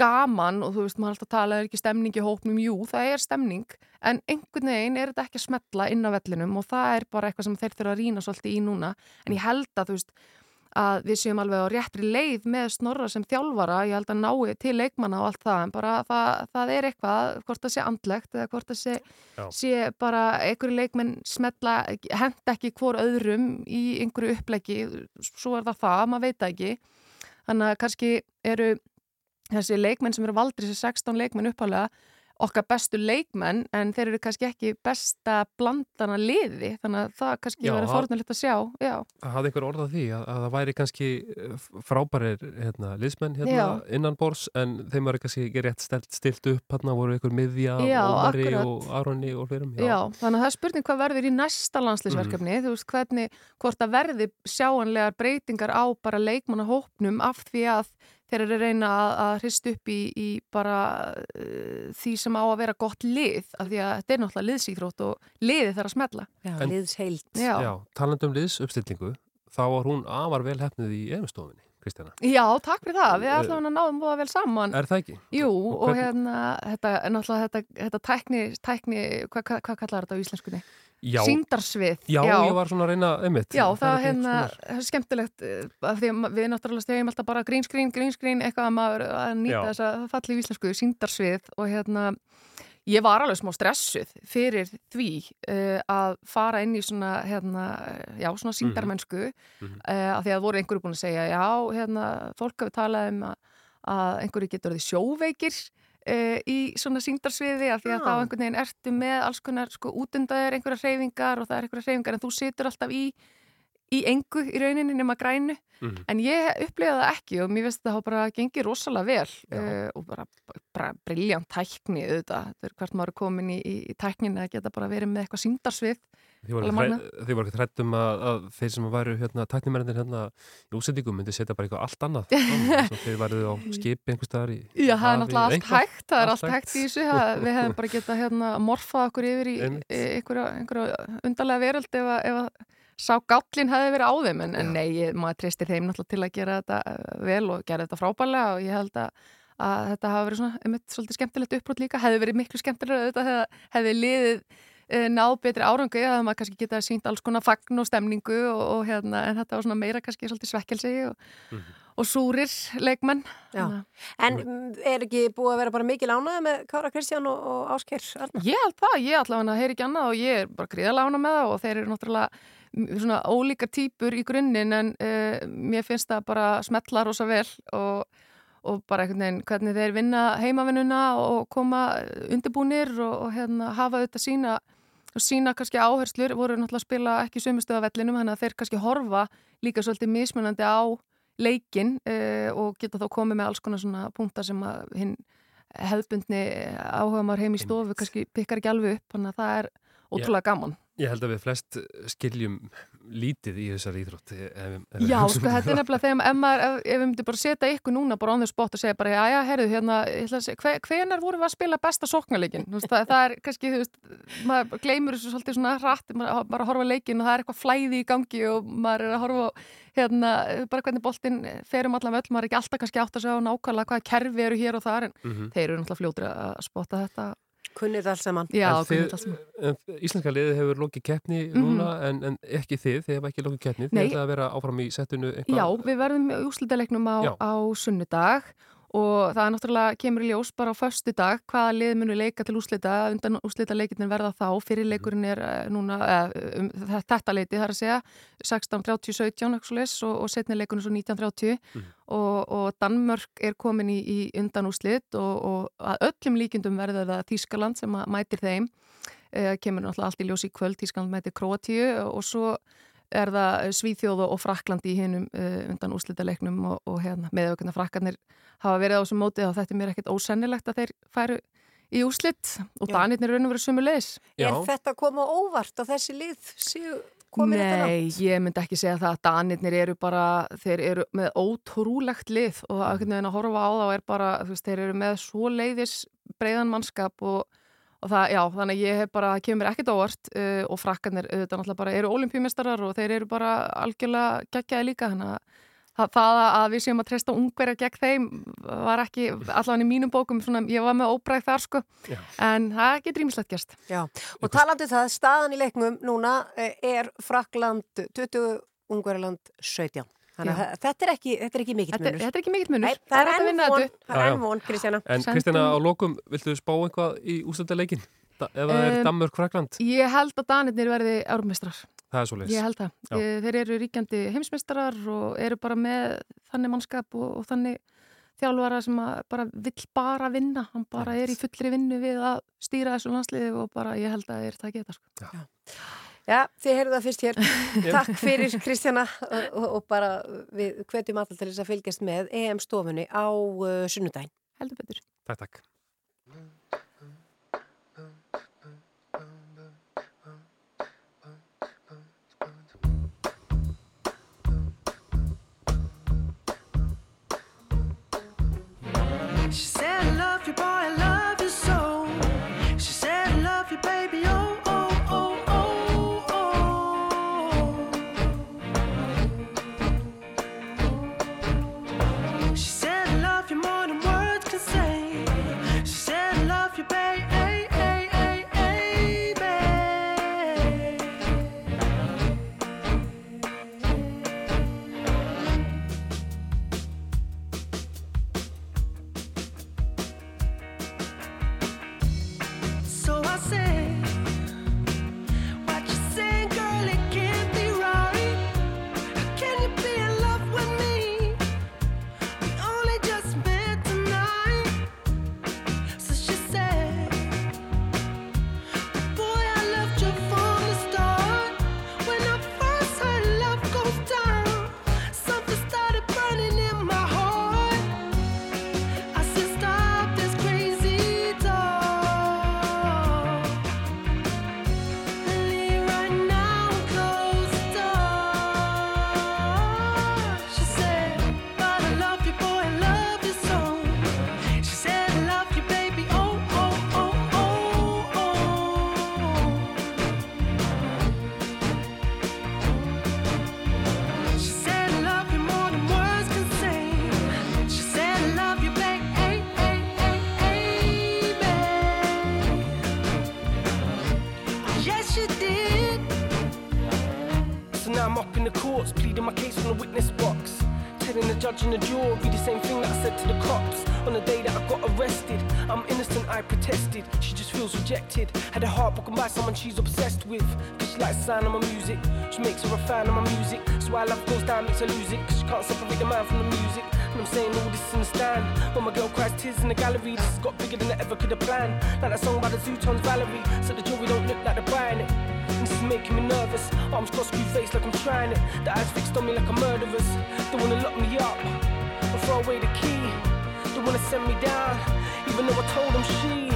gaman og þú veist, maður alltaf tala, er ekki stemning í hópnum, jú, það er stemning en einhvern veginn er þetta ekki að smetla inn á vellinum og það er bara eitthvað sem þeir þurfa að rýna svolítið í núna, en ég held að þú veist, að við séum alveg á réttri leið með snorra sem þjálfara, ég held að nái til leikmanna og allt það, en bara það, það er eitthvað, hvort það sé andlegt eða hvort það sé, sé bara einhverju leikmenn smetla, henda ekki hvor öðrum í einhverju uppleggi, svo er það það, maður veit ekki. Þannig að kannski eru þessi leikmenn sem eru valdir, þessi 16 leikmenn uppalega okkar bestu leikmenn en þeir eru kannski ekki besta blandana liði, þannig að það kannski Já, verður það- fórnulegt að sjá Já, hafði einhver orð á því að, að það væri kannski eh, frábærir hérna, liðsmenn hérna, Já. innan bors en þeim var kannski ekki rétt stilt, stilt upp hérna voru einhver miðja, Já, Ómari og Aronni og fleirum Já. þannig að það er spurning hvað verður í næsta landsliðsverkefni, þú veist hvernig, hvort að verði sjáanlegar breytingar á bara leikmannahópnum af því að þeir eru að reyna að, að hrist upp í, í bara uh, því sem á að vera gott lið, af því að þetta er náttúrulega liðsýþrótt og liðið þarf að smetla. Já, En- liðsheild. Já. Já, talandi um liðsuppstillingu þá var hún afar vel hefnið í efistofinni, Kristjana. Já, takk fyrir það. Við ætlum að náðum búið vel saman. Er það ekki? Jú, Og og hérna, þetta er náttúrulega þetta, þetta tækni, tækni hvað hva, hva kallar þetta á íslenskunni? Já. Sýndarsvið. Já, ég var svona að reyna einmitt. Já, það, er hérna, það er skemmtilegt eh, því að við náttúrulega stegjum alltaf bara green screen, eitthvað að maður að nýta Já. þess að falli í íslensku, síndarsvið og hérna, ég var alveg smá stressuð fyrir því uh, að fara inn í svona, hérna, já, svona síndarmennsku Mhm. uh, af því að voru einhverju búin að segja, já, hérna, fólk hafi talað um að, að einhverju getur orðið sjóveikir uh, í svona síndarsviði af því að Já. þá einhvern veginn ertu með alls konar sko útundaður einhverja hreyfingar og það er einhverja hreyfingar en þú situr alltaf í í engu í rauninni nema grænu Mhm. en ég upplifa það ekki og mér finnst það bara gengið rosalega vel uh, og bara, bara briljant tækni auðvitað, er hvert maður er komin í, í, tækninu að geta bara verið með eitthvað síndarsvið Þið voru ekki hrætt um að, að þeir sem væru hérna, tæknimennir hérna í úsendingum myndi setja bara eitthvað allt annað. Svo þeir væruð á skipi einhver staðar í Já, það er náttúrulega allt eitthvað. hægt, það er allt hægt í þessu, við hefum bara getað hérna morfað okkur yfir í einhverja, einhverja undarlega veröld ef að, ef að sá gállin hefði verið á þeim. En, en nei, ég, maður treystir þeim náttúrulega til að gera þetta eh, vel og gera þetta frábælega og ég held að, að þetta hafa verið svona, einmitt, svolítið skemmtilegt uppbrot líka, hefði verið miklu skemmtilega þetta hefði, hefði liðið eh, náð betri árangu, hefði maður kannski getað sínt alls konar fagn og stemningu og, og hérna, en þetta var svona meira kannski svolítið svekkelsi og, og súrir leikmenn Já. En mm, er ekki búið að vera bara mikil ánæða með Kára Kristján og, og Ásker Arnar? Ég held það, ég allavega heyr ekki annað og ég er bara gríðalega ána með það og þeir eru náttúrulega m- svona ólíka típur í grunninn en uh, mér finnst það bara smetla rosa vel og, og bara einhvern veginn hvernig þeir vinna heimavinnuna og koma undirbúnir og, og hérna, hafa auðvitað sína sína kannski áherslur, voru náttúrulega að spila ekki sömustu af vellinum, þannig að þeir kannski horfa líka svolítið mismunandi á leikin uh, og geta þá komið með alls konar svona punktar sem að hinn hefðbundni áhuga maður heim í stofu kannski pikkar ekki alveg upp, þannig að það er ótrúlega gaman. Ég held að við flest skiljum lítið í þessari íþrótt ef, ef Já, sko, þetta er nefnilega þegar ef, maður, ef, ef við myndum bara setja ykkur núna bara on the spot og segja bara, já, já, herðu, hérna, ég ætla að segja, hve, hvenar vorum við að spila besta sóknarleikin? Það, það er kannski, þú veist, maður gleymur þessu svolítið svona hratt, maður bara horfa leikin og það er eitthvað flæði í gangi og maður er að horfa hérna, bara hvernig boltinn fer um allan völl, maður er ekki alltaf kannski átt að segja á nákvæmlega hvaða kerfi eru hér og þar, en Mhm. þeir eru náttúrulega fljótri að spotta þetta. Kunnið alls saman. Já, kunnið alls saman. en Íslenska liðið hefur lokið keppni Mhm. núna en, en ekki þið, þið hefur ekki lokið keppni þið ætlaði að vera áfram í settinu eitthvað Já, við verðum í úslitaleiknum á, á sunnudag og það er náttúrulega kemur í ljós bara á föstu dag hvaða lið munu leika til úslita undan úslitaleikin verða þá, fyrirleikurinn er eh, núna, eh, um, þe- þetta leiti þar að segja, 16.30-17 og, og setni leikurinn svo 19.30 og, og Danmörk er komin í, í undan úslit og, og að öllum líkindum verða það Þískaland sem mætir þeim. Eh, kemur náttúrulega allt í ljós í kvöld, Þískaland mætir Kroatíu og svo er það Svíþjóð og Frakland í hinnum uh, undan úslitaleiknum og, og hérna, meðaukana frakkarnir hafa verið á þessum móti og þetta er mér ekkert ósennilegt að þeir færu í úslitt og Danirnir raun og verið sumu leis. Er þetta koma óvart á þessi lið séu komið þetta Nei, langt? ég myndi ekki segja það að Danirnir eru bara, þeir eru með ótrúlegt lið og að að horfa á þá er bara, þú veist, þeir eru með svo leiðis breiðan mannskap og, og það, já, þannig að ég hef bara, það kemur ekkert óvart uh, og frakkarnir auðvitað náttúrulega bara eru olimpíumistarar og þeir eru bara algjörlega geggjaði líka, þannig að það, það að við séum að treysta ungverja gegn þeim var ekki, allavega í mínum bókum svona, ég var með óbræð þar sko Já. en það getur ímislegt gerst Já, og talandi um það, staðan í leiknum núna eh, er Frakland 20, Ungverjaland 17. Þannig að Já. þetta er ekki, þetta er ekki mikill munur. þetta er ekki mikill munur. Nei, Það það er er enn vinna von, það er Já, já. enn von, Kristjana. En Kristina, á lokum, viltu spá eitthvað í ústöldaleikin? Ef það er Um, Danmörk-Frakland? Ég held að Danirnir verði árumestrar Það er svo leis. Ég held það. Já. Þeir eru ríkjandi heimsmeistarar og eru bara með þannig mannskap og, og þannig þjálfara sem að bara vill bara vinna. Hann bara er í fullri vinnu við að stýra þessu landsliði og bara ég held að þeir það geta. Sko. Já, þið heyrðu það fyrst hér. Takk fyrir Kristjana og, og bara við hvetjum alltaf til þess að fylgjast með EM stofunni á uh, sunnudaginn. Heldur betur. Takk, takk. She said, I love you, boy, I love you so. She said, I love you, baby, oh, Yes, she did. So now I'm up in the courts, pleading my case from the witness box. Telling the judge and the jury the same thing that I said to the cops on the day that I got arrested. I'm innocent, I protested. She just feels rejected. Had her heart broken by someone she's obsessed with. Cause she likes the sound of my music. She makes her a fan of my music. So why love goes down, makes her lose it. Cause she can't separate the man from the music. And I'm saying all this in the stand. When my girl cries tears in the gallery, this has got bigger than I ever could have planned. Like that song by the Zootons Valerie. So the jury don't look like they're buying it. And this is making me nervous. Arms crossed, screw face like I'm trying it. The eyes fixed on me like a murderer's. They wanna lock me up and throw away the key. They wanna send me down, even though I told them. She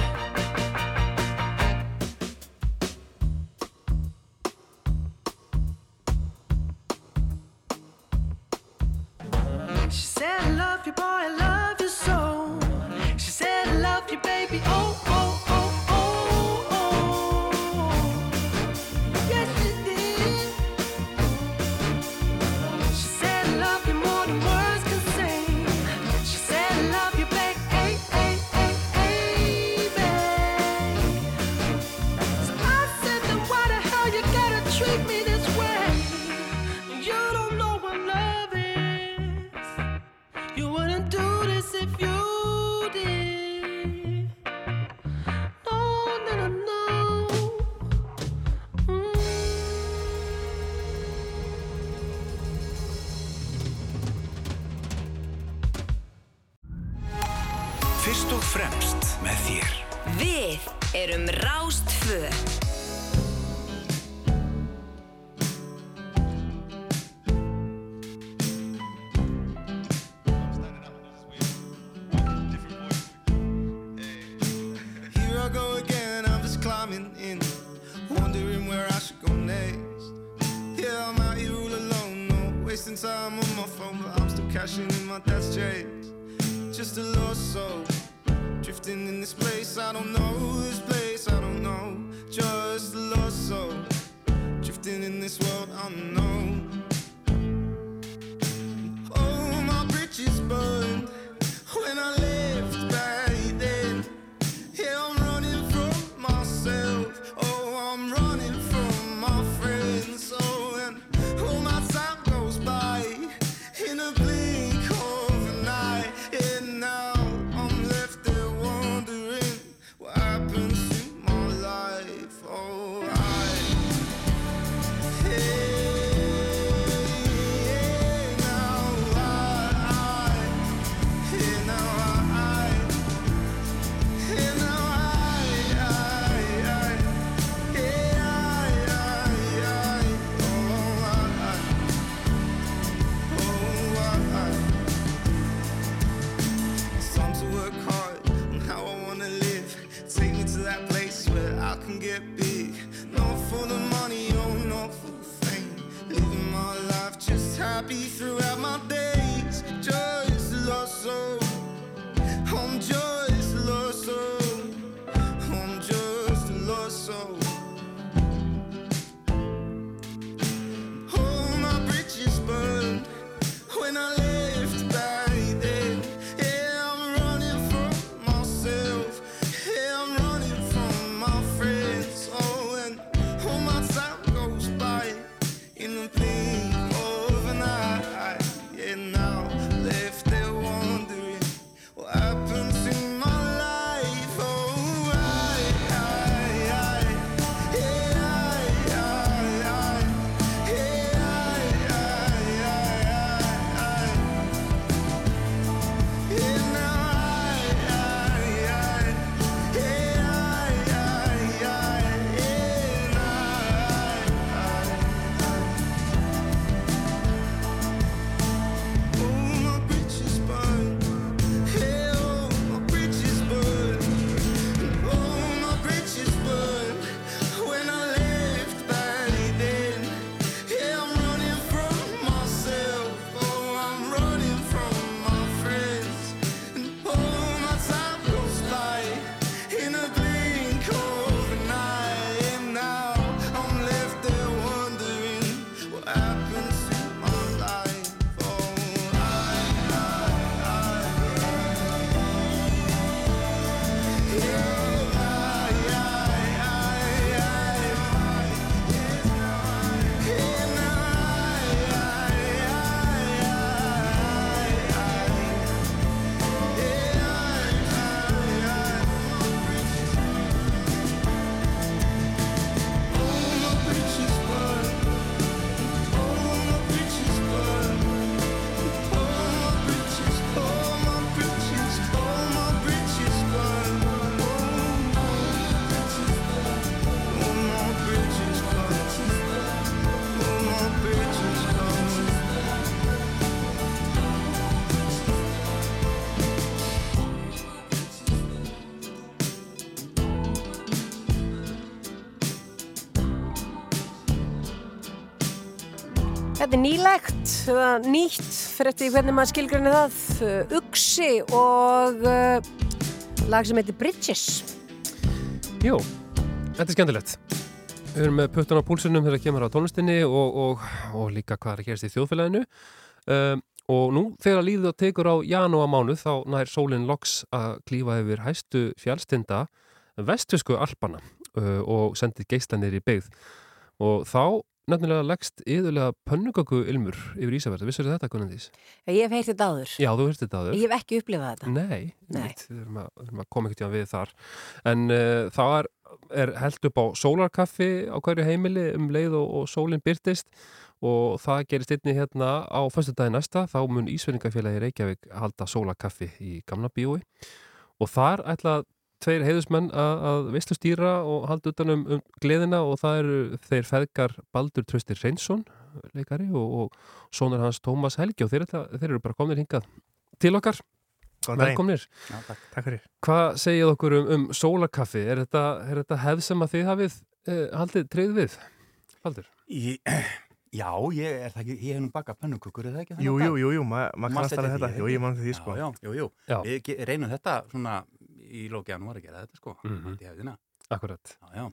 Þetta er nýlegt, nýtt fyrir eftir hvernig maður skilgrinni það, uh, Uxi og uh, lag sem heitir Bridges. Jú, þetta er skemmtilegt. Við erum með puttan á púlsunum þegar kemur á tónlistinni og, og, og líka hvað er að gerast í þjóðfélaginu. Um, og nú þegar líðið á tekur á janúa mánuð þá nær sólinn loks að klífa yfir hæstu fjálstinda vestfisku alpana uh, og sendið geislanir í byggð. Og þá nefnilega leggst yðurlega pönnugaku ilmur yfir Ísafjörðu. Vissur þetta, Gunnandís? Ég hef heyrt þetta áður. Já, þú heyrst þetta áður. Ég hef ekki upplifað þetta. Nei, Nei. Við erum að, að koma ekkert jáðan við þar. En uh, þá er, er held upp á sólarkaffi á hverju heimili um leið og, og sólinn byrtist og það gerist einni hérna á föstudagi næsta, þá mun Ísveiningafélagi Reykjavík halda sólarkaffi í gamla bíói og þar ætla tveir heiðusmenn að, að veistlu stýra og halda utan um, gleðina og það eru þeir feðgar Baldur Tröstir Reynsson leikari og, og sonur hans Tómas Helgi og þeir, þeir eru bara komnir hingað til okkar velkomnir Já, takk, takk fyrir. Hvað segið okkur um, um sólarkaffi? Er þetta, er þetta hefð sem að þið hafið eh, haldið treyð við? Baldur? Í, Já, ég er það ekki, ég hef nú bakað pönnukukur, er það ekki? Jú, jú, jú, jú, ma- maður Manstu kannast alveg þetta. Jú, ég man eftir því, sko. Já, já, jú, jú. Já. Við reynum þetta svona í lóki janúar að gera þetta, sko. Mhm. Í hefðina. Akkurat. Já, já,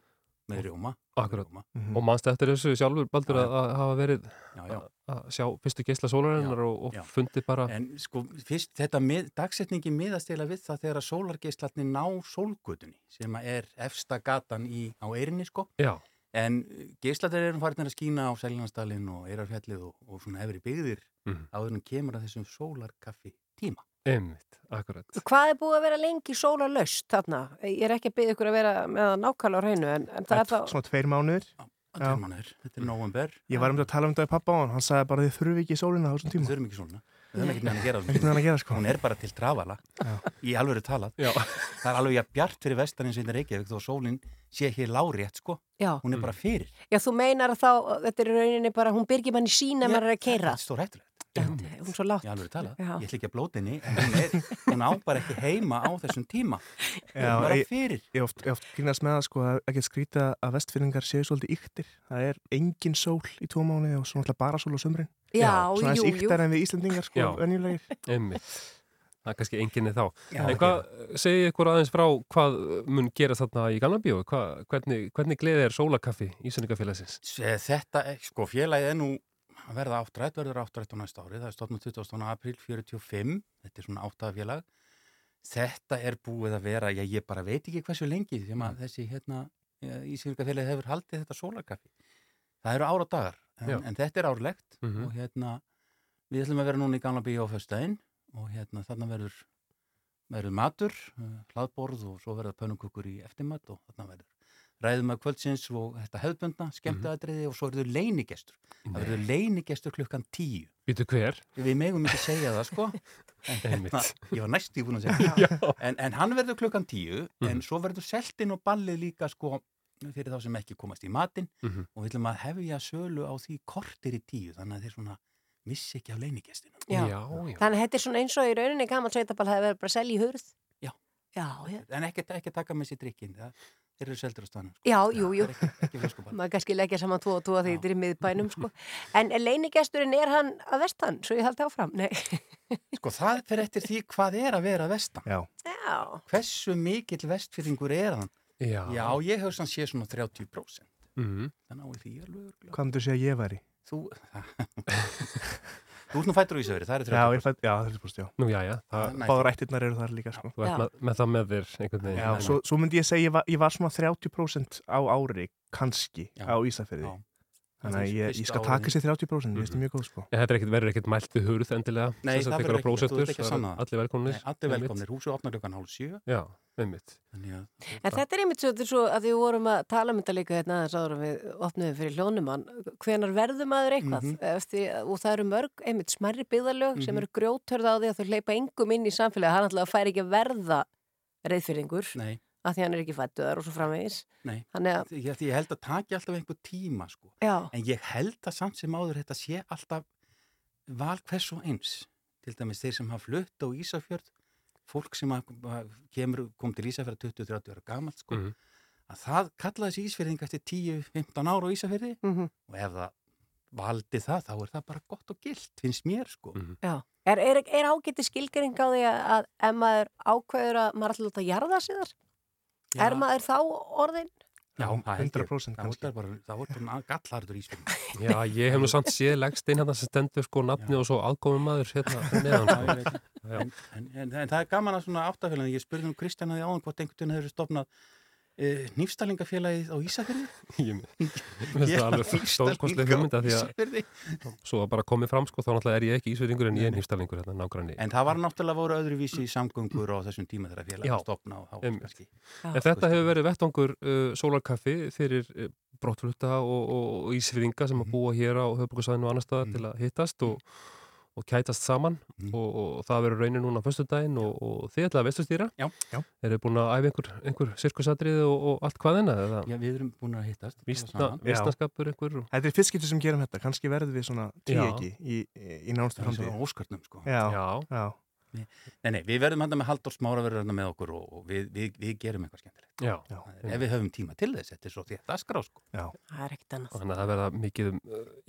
með rjóma. Akkurat. Mhm. Og mannstu eftir þessu sjálfur, Baldur, Já, að, að hafa verið að sjá fyrstu geisla sólarinnar og, og fundi bara... En sko, fyrst þetta mið, dagsetningi miðast eða við það þegar að sólargeislatni ná sólgutunni sem er efsta gatan í, á eirinni, sko. Já. En geislatir eru farin að skína á Seljanastalinn og Eirarfjallið og, og svona efri byggðir Mhm. áður en kemur að þessum sólarkaffi tíma. Einmitt, akkurat. Hvað er búið að vera lengi sólarlaust þarna? Ég er ekki að byggja ykkur að vera með það nákvæmlega á hreinu en, en það er þá... Svona tveir mánuðir. tveir mánuðir, þetta er november. Ég var um að tala um þetta í pappa á hann, hann sagði bara þið þurfi ekki sólina á þessum tíma. Við þurfum ekki sólina. Við höfum ekkert með hann að gera Ekkert með hann að gera, sko. Hún er bara til trafala, í alvöru talað. Já. Það er alveg jafn bjart fyrir vestan eins og þetta að sólinn sé hér lárétt, sko. Já. Hún er bara fyrir. Já, þú meinar að þá, þetta er í rauninni bara, hún byrgir mann í sína maður að keira. Þetta er stór hættulegt. Hún er svo látt. Ég ætla ekki að blóta henni, en hún, er, hún á bara ekki heima á þessum tíma. Hún er Já, bara ég, fyrir. ég oft, ég oft grínast með það sko að ekki skrýta að vestfyrningar séu svolítið yktir. Það er engin sól í tvo mánuði og svo náttúrulega bara sól á sömrin. Já, Svona jú, þess yktar en við Íslandingar sko, önjulegir. Það er kannski enginni þá. Já, en hvað, segið ykkur aðeins frá hvað mun gera þarna í Galna bíó? Hvað, hvernig, hvernig gleðið er sólakaffi í Íslandingafélagsins? Þetta, sko, félagið er nú að verða áttrætt, verður áttrætt á næsta ári. Það er stofnum 20. apríl 45. Þetta er svona áttaðafélag. Þetta er búið að vera, já, ég bara veit ekki hversu lengi sem að þessi, hérna, Íslandingafélagið hefur haldið þetta sólarkaffi. Það eru ára dagar, en, en þetta er árlegt Mhm. og hérna, við ætlum að vera núna í Galna bíó á föstudaginn og hérna, þarna verður verður matur, uh, hlaðborð og svo verður pönnukukur í eftirmat og þarna verður ræðum að kvöldsins og þetta hefðbundna, skemmtaðatriði og svo verður leinigestur. Það verður leinigestur klukkan tíu. Býtu hver? Við megum ekki segja það sko. En, hérna, ég var næst í búin að segja það. En, en hann verður klukkan tíu, en Mhm. svo verður seltin og ballið líka sko fyrir þá sem ekki komast í matinn Mhm. og við ætlum að hefja sölu á því kortir í tíu, þannig að þeir svona missi ekki af leinigestinum. Já. Þannig að þetta er svona eins og í rauninni gaman sveitabal hefur verið bara að selja í hurð. Já. Já, já. En ekki, ekki taka með sér drikkin, það þeir eru seldur á stanum. Já, jú, jú. Ekki flöskuball. Maður kannski leggja saman tvo og tvo því þetta er í miðbænum, sko. En leinigesturinn er hann að vestan, svo ég haldi áfram? Nei. Sko það fer eftir því hvað er að vera vestan. Já. Já. Hversu mikill vestfyrringur er hann? Já. ég hef sann sé svona 30%. Mhm. Það náði því alveg örgulega. Hvað myndur segja að ég væri? Þú, þú ert nú fættur á Ísafjörði, það er 30%. Já, ég fætt, já, 30% já. Nú, já, já. Það- Næ, Báður ættirnar eru þar líka, sko. Þú ert með, með það með þér einhvern veginn. Já, svo, svo myndi ég segja, ég var, ég var svona 30% á ári, kannski, Já. á Ísafirði. Þannig að ég, ég skal taka sér 30%, ég veist það mjög góð, sko. En þetta er ekkert, verður ekkert mælt við hurð endilega. Nei, sem sagt það verður ekki, þú prósentur, ert ekki að sanna. Allir velkomnir. Nei, allir velkomnir, húsu opnar klukkan hálf sjö. Já, einmitt. Að En þetta er einmitt svo, þetta er svo að við vorum að tala um þetta líka hérna aðeins áður en við opnum fyrir hljónumann. Hvenar verður maður eitthvað? Mhm. Eftir, og það eru mörg, einmitt smerri byggðarlög sem Mhm. eru grjótörð á því að þau hleypa engum inn í samfélagi. Að því hann er ekki fættuðar og svo framvegis. Nei, Þannig að, ég, ég held að taki alltaf einhver tíma sko. Já. En ég held að samt sem áður þetta sé alltaf val hvers og eins. Til dæmis þeir sem hafa flutt á Ísafjörð, fólk sem að, að kemur, kom til Ísafjörð 20-30 ára gamalt sko. Mhm. Að það kallaði þessi Ísfjörðing eftir 10-15 ára á Ísafjörði Mhm. og ef það valdi það þá er það bara gott og gilt, finnst mér sko. Mhm. já. Er, er, er ágæti skilgering á því að, ef maður ákveður að maður láta jarða sig þar? Já. Er maður þá orðin? Já, það held ég. 100% Það er bara, það er bara gallarður Ísfjörðing. Já, ég hef nú samt séð leggstein hérna sem stendur sko nafni og svo aðgóðum maður hérna neðan. Já, sko. Já. en, en, en, en það er gaman að svona áttafélagin, ég spurði um Kristjana því áðan hvort einhvern veginn hefur stopnað uh, nýfstalingafélagið á Ísafjörði Ég finnst það alveg stórkostlega hugmynda því Ísafirði. að svo að bara komið fram sko þá náttúrulega er ég ekki ísveitingur en ég er nýfstalningur hérna nágranni. En það var náttúrulega voru öðruvísi samgöngur á þessum tíma þegar félagið kannski. En þetta hefur verið vettvangur uh, sólarkaffi fyrir uh, brottflutta og, og, og ísfyrringa sem að búa hér á höfbrukarsæðinu og annar staðar til að hittast og, og kætast saman og, og það verður raunin núna á föstudaginn og, og þið ætlaði að vestustýra. Já. Já. Er þið búin að æfa einhver, einhver sirkusatrið og, og allt hvað enna? Eða? Já, við erum búin að hittast. Vísnaskapur einhver? og- Þetta er fyrst getur sem gerum þetta, kannski verðum við svona ekki í, í, í er framtíð. svona óskarnum sko. Já, Já. já. Nei, nei, við verðum hann með Halldór Smára verður hann með okkur og, og við, við, við gerum eitthvað skemmtilegt. Já. Það er- Ef við höfum tíma til þess, þetta er svo því að það skrá sko. Já. Það er ekkert annað. Þannig að það verða mikið um,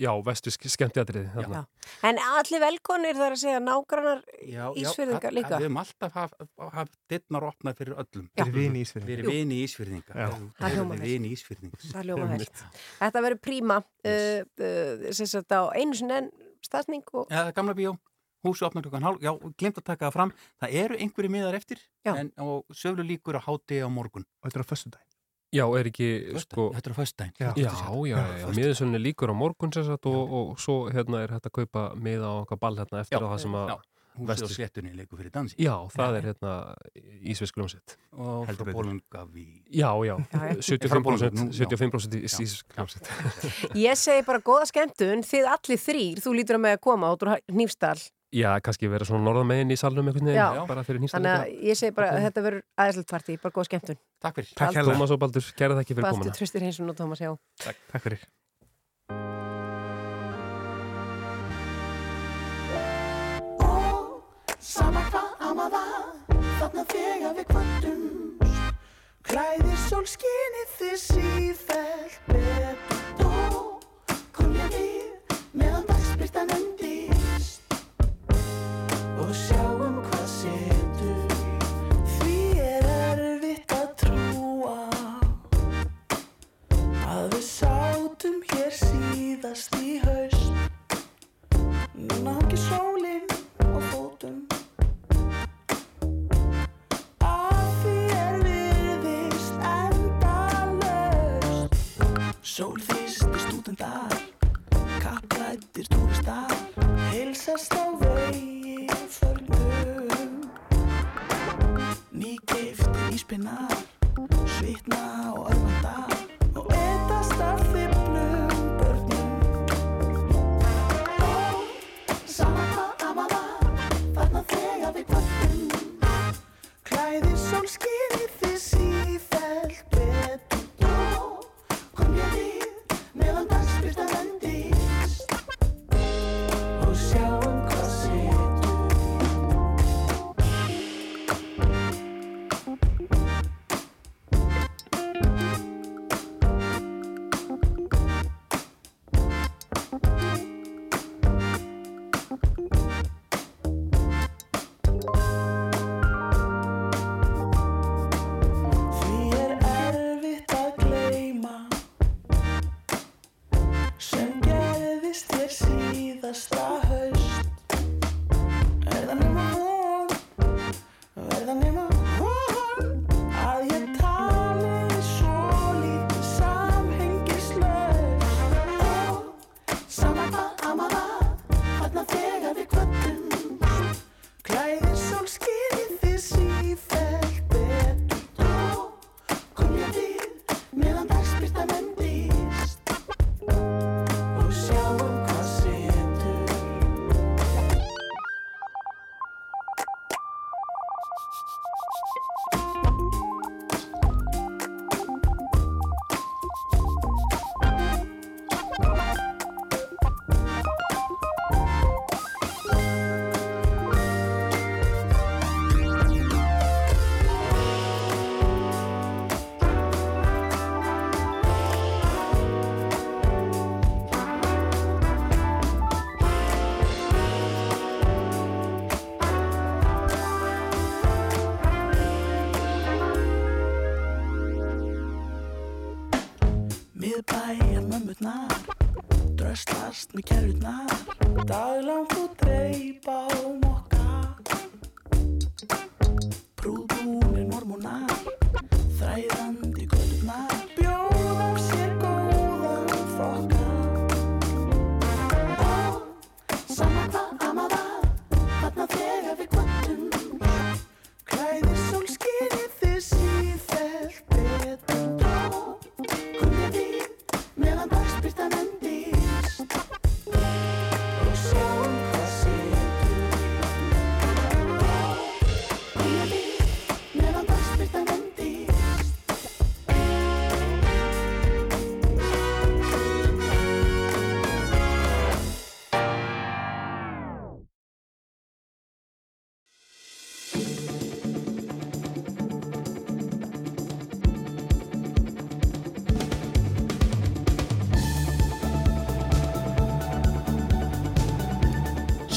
já, vestu skemmtjadrið. Já. En allir velkonir þar að segja nágrannar Já, Ísfyrðingar líka. Við höfum alltaf haft haf, dittnar opnað fyrir öllum. Já. Fyrir vini Ísfirðinga. Fyrir vini Ísfyrðinga. Já. Það hljómar vel. Vini Ísfyrðinga. Það ljóma vel. Þetta verður príma sem sagt á einu sinni enn staðning og Já, gamla bíó, húsi opnar klukkan hálf, já, glimt að taka það fram. Það eru einhverju miðar eftir en, og söflu líkur að háti á morgun. Og þetta er á föstudaginn. Já, er ekki, sko... Þetta er á föstudaginn. Já, já, já, já, miðursölunni líkur á morgun sem sagt og, og svo hérna er hægt að kaupa miða á okkar ball hérna eftir Já, á það sem að... já. Húsið á sléttunni leikur fyrir dansi. Já, það er hérna Ísvesk gljómsett. Og frá Bólungaví. Já, já, Já, já. 75% Nú, já. 75% í Ísvesk gljómsett. ég segi bara góða skemmtun þið allir þrýr, þú lítur að með að koma út úr Nýfstall Já, kannski vera svona norðamegin í salnum einhvern veginn, bara fyrir nýsta þannig að ég segi bara að þetta verður aðeinslegt partí, bara góða skemmtun Takk fyrir. Takk Baldur. Tómas og Baldur, gerða þekki fyrir Baldur komuna. Tröstir Heinsson og Tómas, já Takk. Takk fyrir. Sama hvað amma það Þarna þegar við kvöldum Klæðir sólskinið þið sífellt betur síðast í haust. Núna hangi sólinn á fótum. Að því er virðist endalaust. Sólþýstir stúdendar Kapplættir túristar Heilsast á vegi förnum Nýgiftir íspinnar Svitna og örvandar Klæðir sólskinið þið sífellt með kerrurnar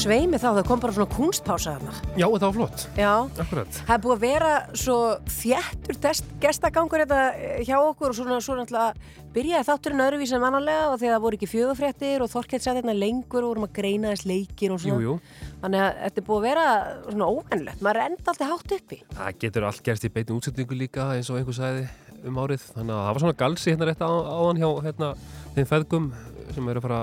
sveimi þá, það kom bara svona kunstpása þarna. Já, þetta var flott. Já. Akkurat. Það er búið að vera svo þjættur gestagangur þetta eh, hjá okkur og svona, svona alltaf byrjaði þátturinn öðruvísi en mannanlega og þegar það voru ekki fjögufréttir og Þorkell sæði hérna lengur og vorum að greina þess leikir og svona. Jú, jú. Þannig að þetta er búið að vera svona óvennlegt, maður enda alltaf hátt uppi. Það getur allt gerst í beinu útsetningu líka eins og einhver sagði um árið. Þannig að það var svona galsi hérna rétt á, áðan hjá hérna, þeim feðgum sem eru að fara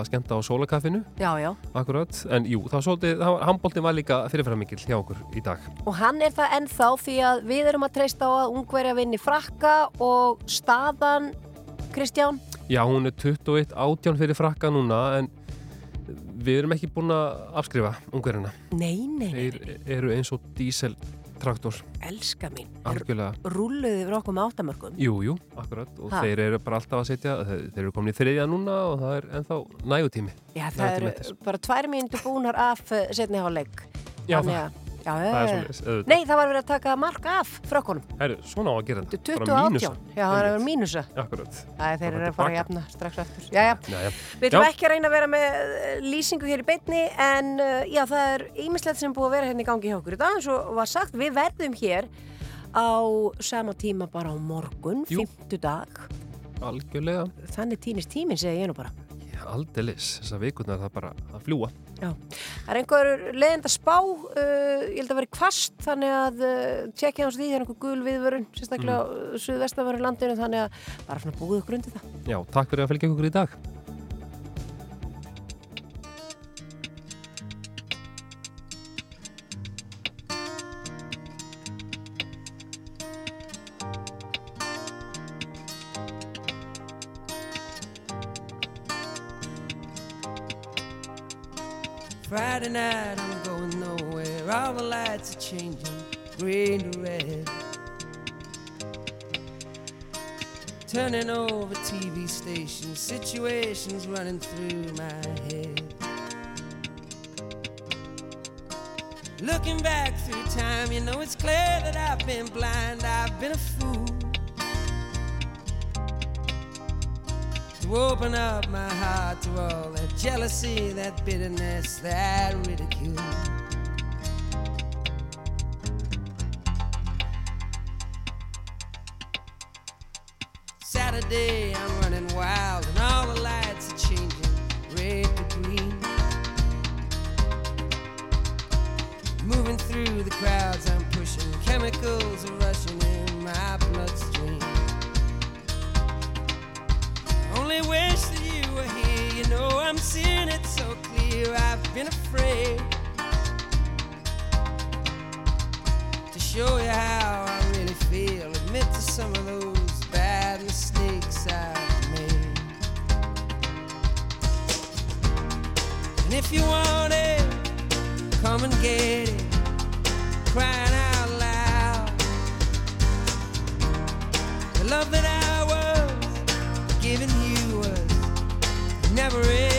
að skemmta á sólakaffinu. Já, já. Akkurat. En jú, það var svolítið, handbóltinn var líka fyrirfæramikil hjá okkur í dag. Og hann er það ennþá því að við erum að treysta á að ungverja vinni frakka og staðan, Kristján, Já, hún er 21 átján fyrir frakka núna en við erum ekki búin að afskrifa ungverjana. nei, nei, nei, Þeir eru eins og díseltraktor. elska mín, rúluði yfir okkur með áttamörkum. Jú, jú, akkurat. Og Ha. þeir eru bara alltaf að setja, þeir, þeir eru komin í þriðja núna og það er ennþá nægutími. Já, það eru bara tvær mínútur búnar af uh, setni háleik. Já, Þannig það- að- Já, það er auðvitað. Nei, það var verið að taka mark af frökkunum. Herru, svona á að gera þetta. 20 Bara og mínusa. 18. Já, það er að vera mínusa. Akkurat. Það er þeir eru að fara að jafna strax aftur. Já, já. Við ætlum ekki að reyna að vera með eh, lýsingu hér í beinni en uh, já, það er ýmislegt sem er búið að vera hérna í gangi hjá okkur í dag eins og var sagt, við verðum hér á sama tíma bara á morgun, Jú. fymtu dag Algjörlega. þannig týnist tíminn segi ég nú bara Já, aldeilis. Þessar vikurnar það er bara að fljúa. Já. Það er einhver leiðend að spá uh, ég held að vera kvast þannig að uh, tjekkja hans því það er einhver gul viðvörun sérstaklega mm. suðvestanverðu landinu þannig að bara svona búið okkur undir það Já, takk fyrir að fylgja okkur í dag. Friday night, I'm going nowhere. All the lights are changing, green to red. Turning over TV stations, situations running through my head. Looking back through time, you know it's clear that I've been blind, I've been a fool. To open up my heart to all that jealousy, that bitterness, that ridicule. Saturday, I'm running wild, and all the lights are changing red to green. Moving through the crowds, know I'm seeing it so clear. I've been afraid to show you how I really feel. Admit to some of those bad mistakes I've made. And if you want it, come and get it. Crying out loud. The love that I was giving you never is.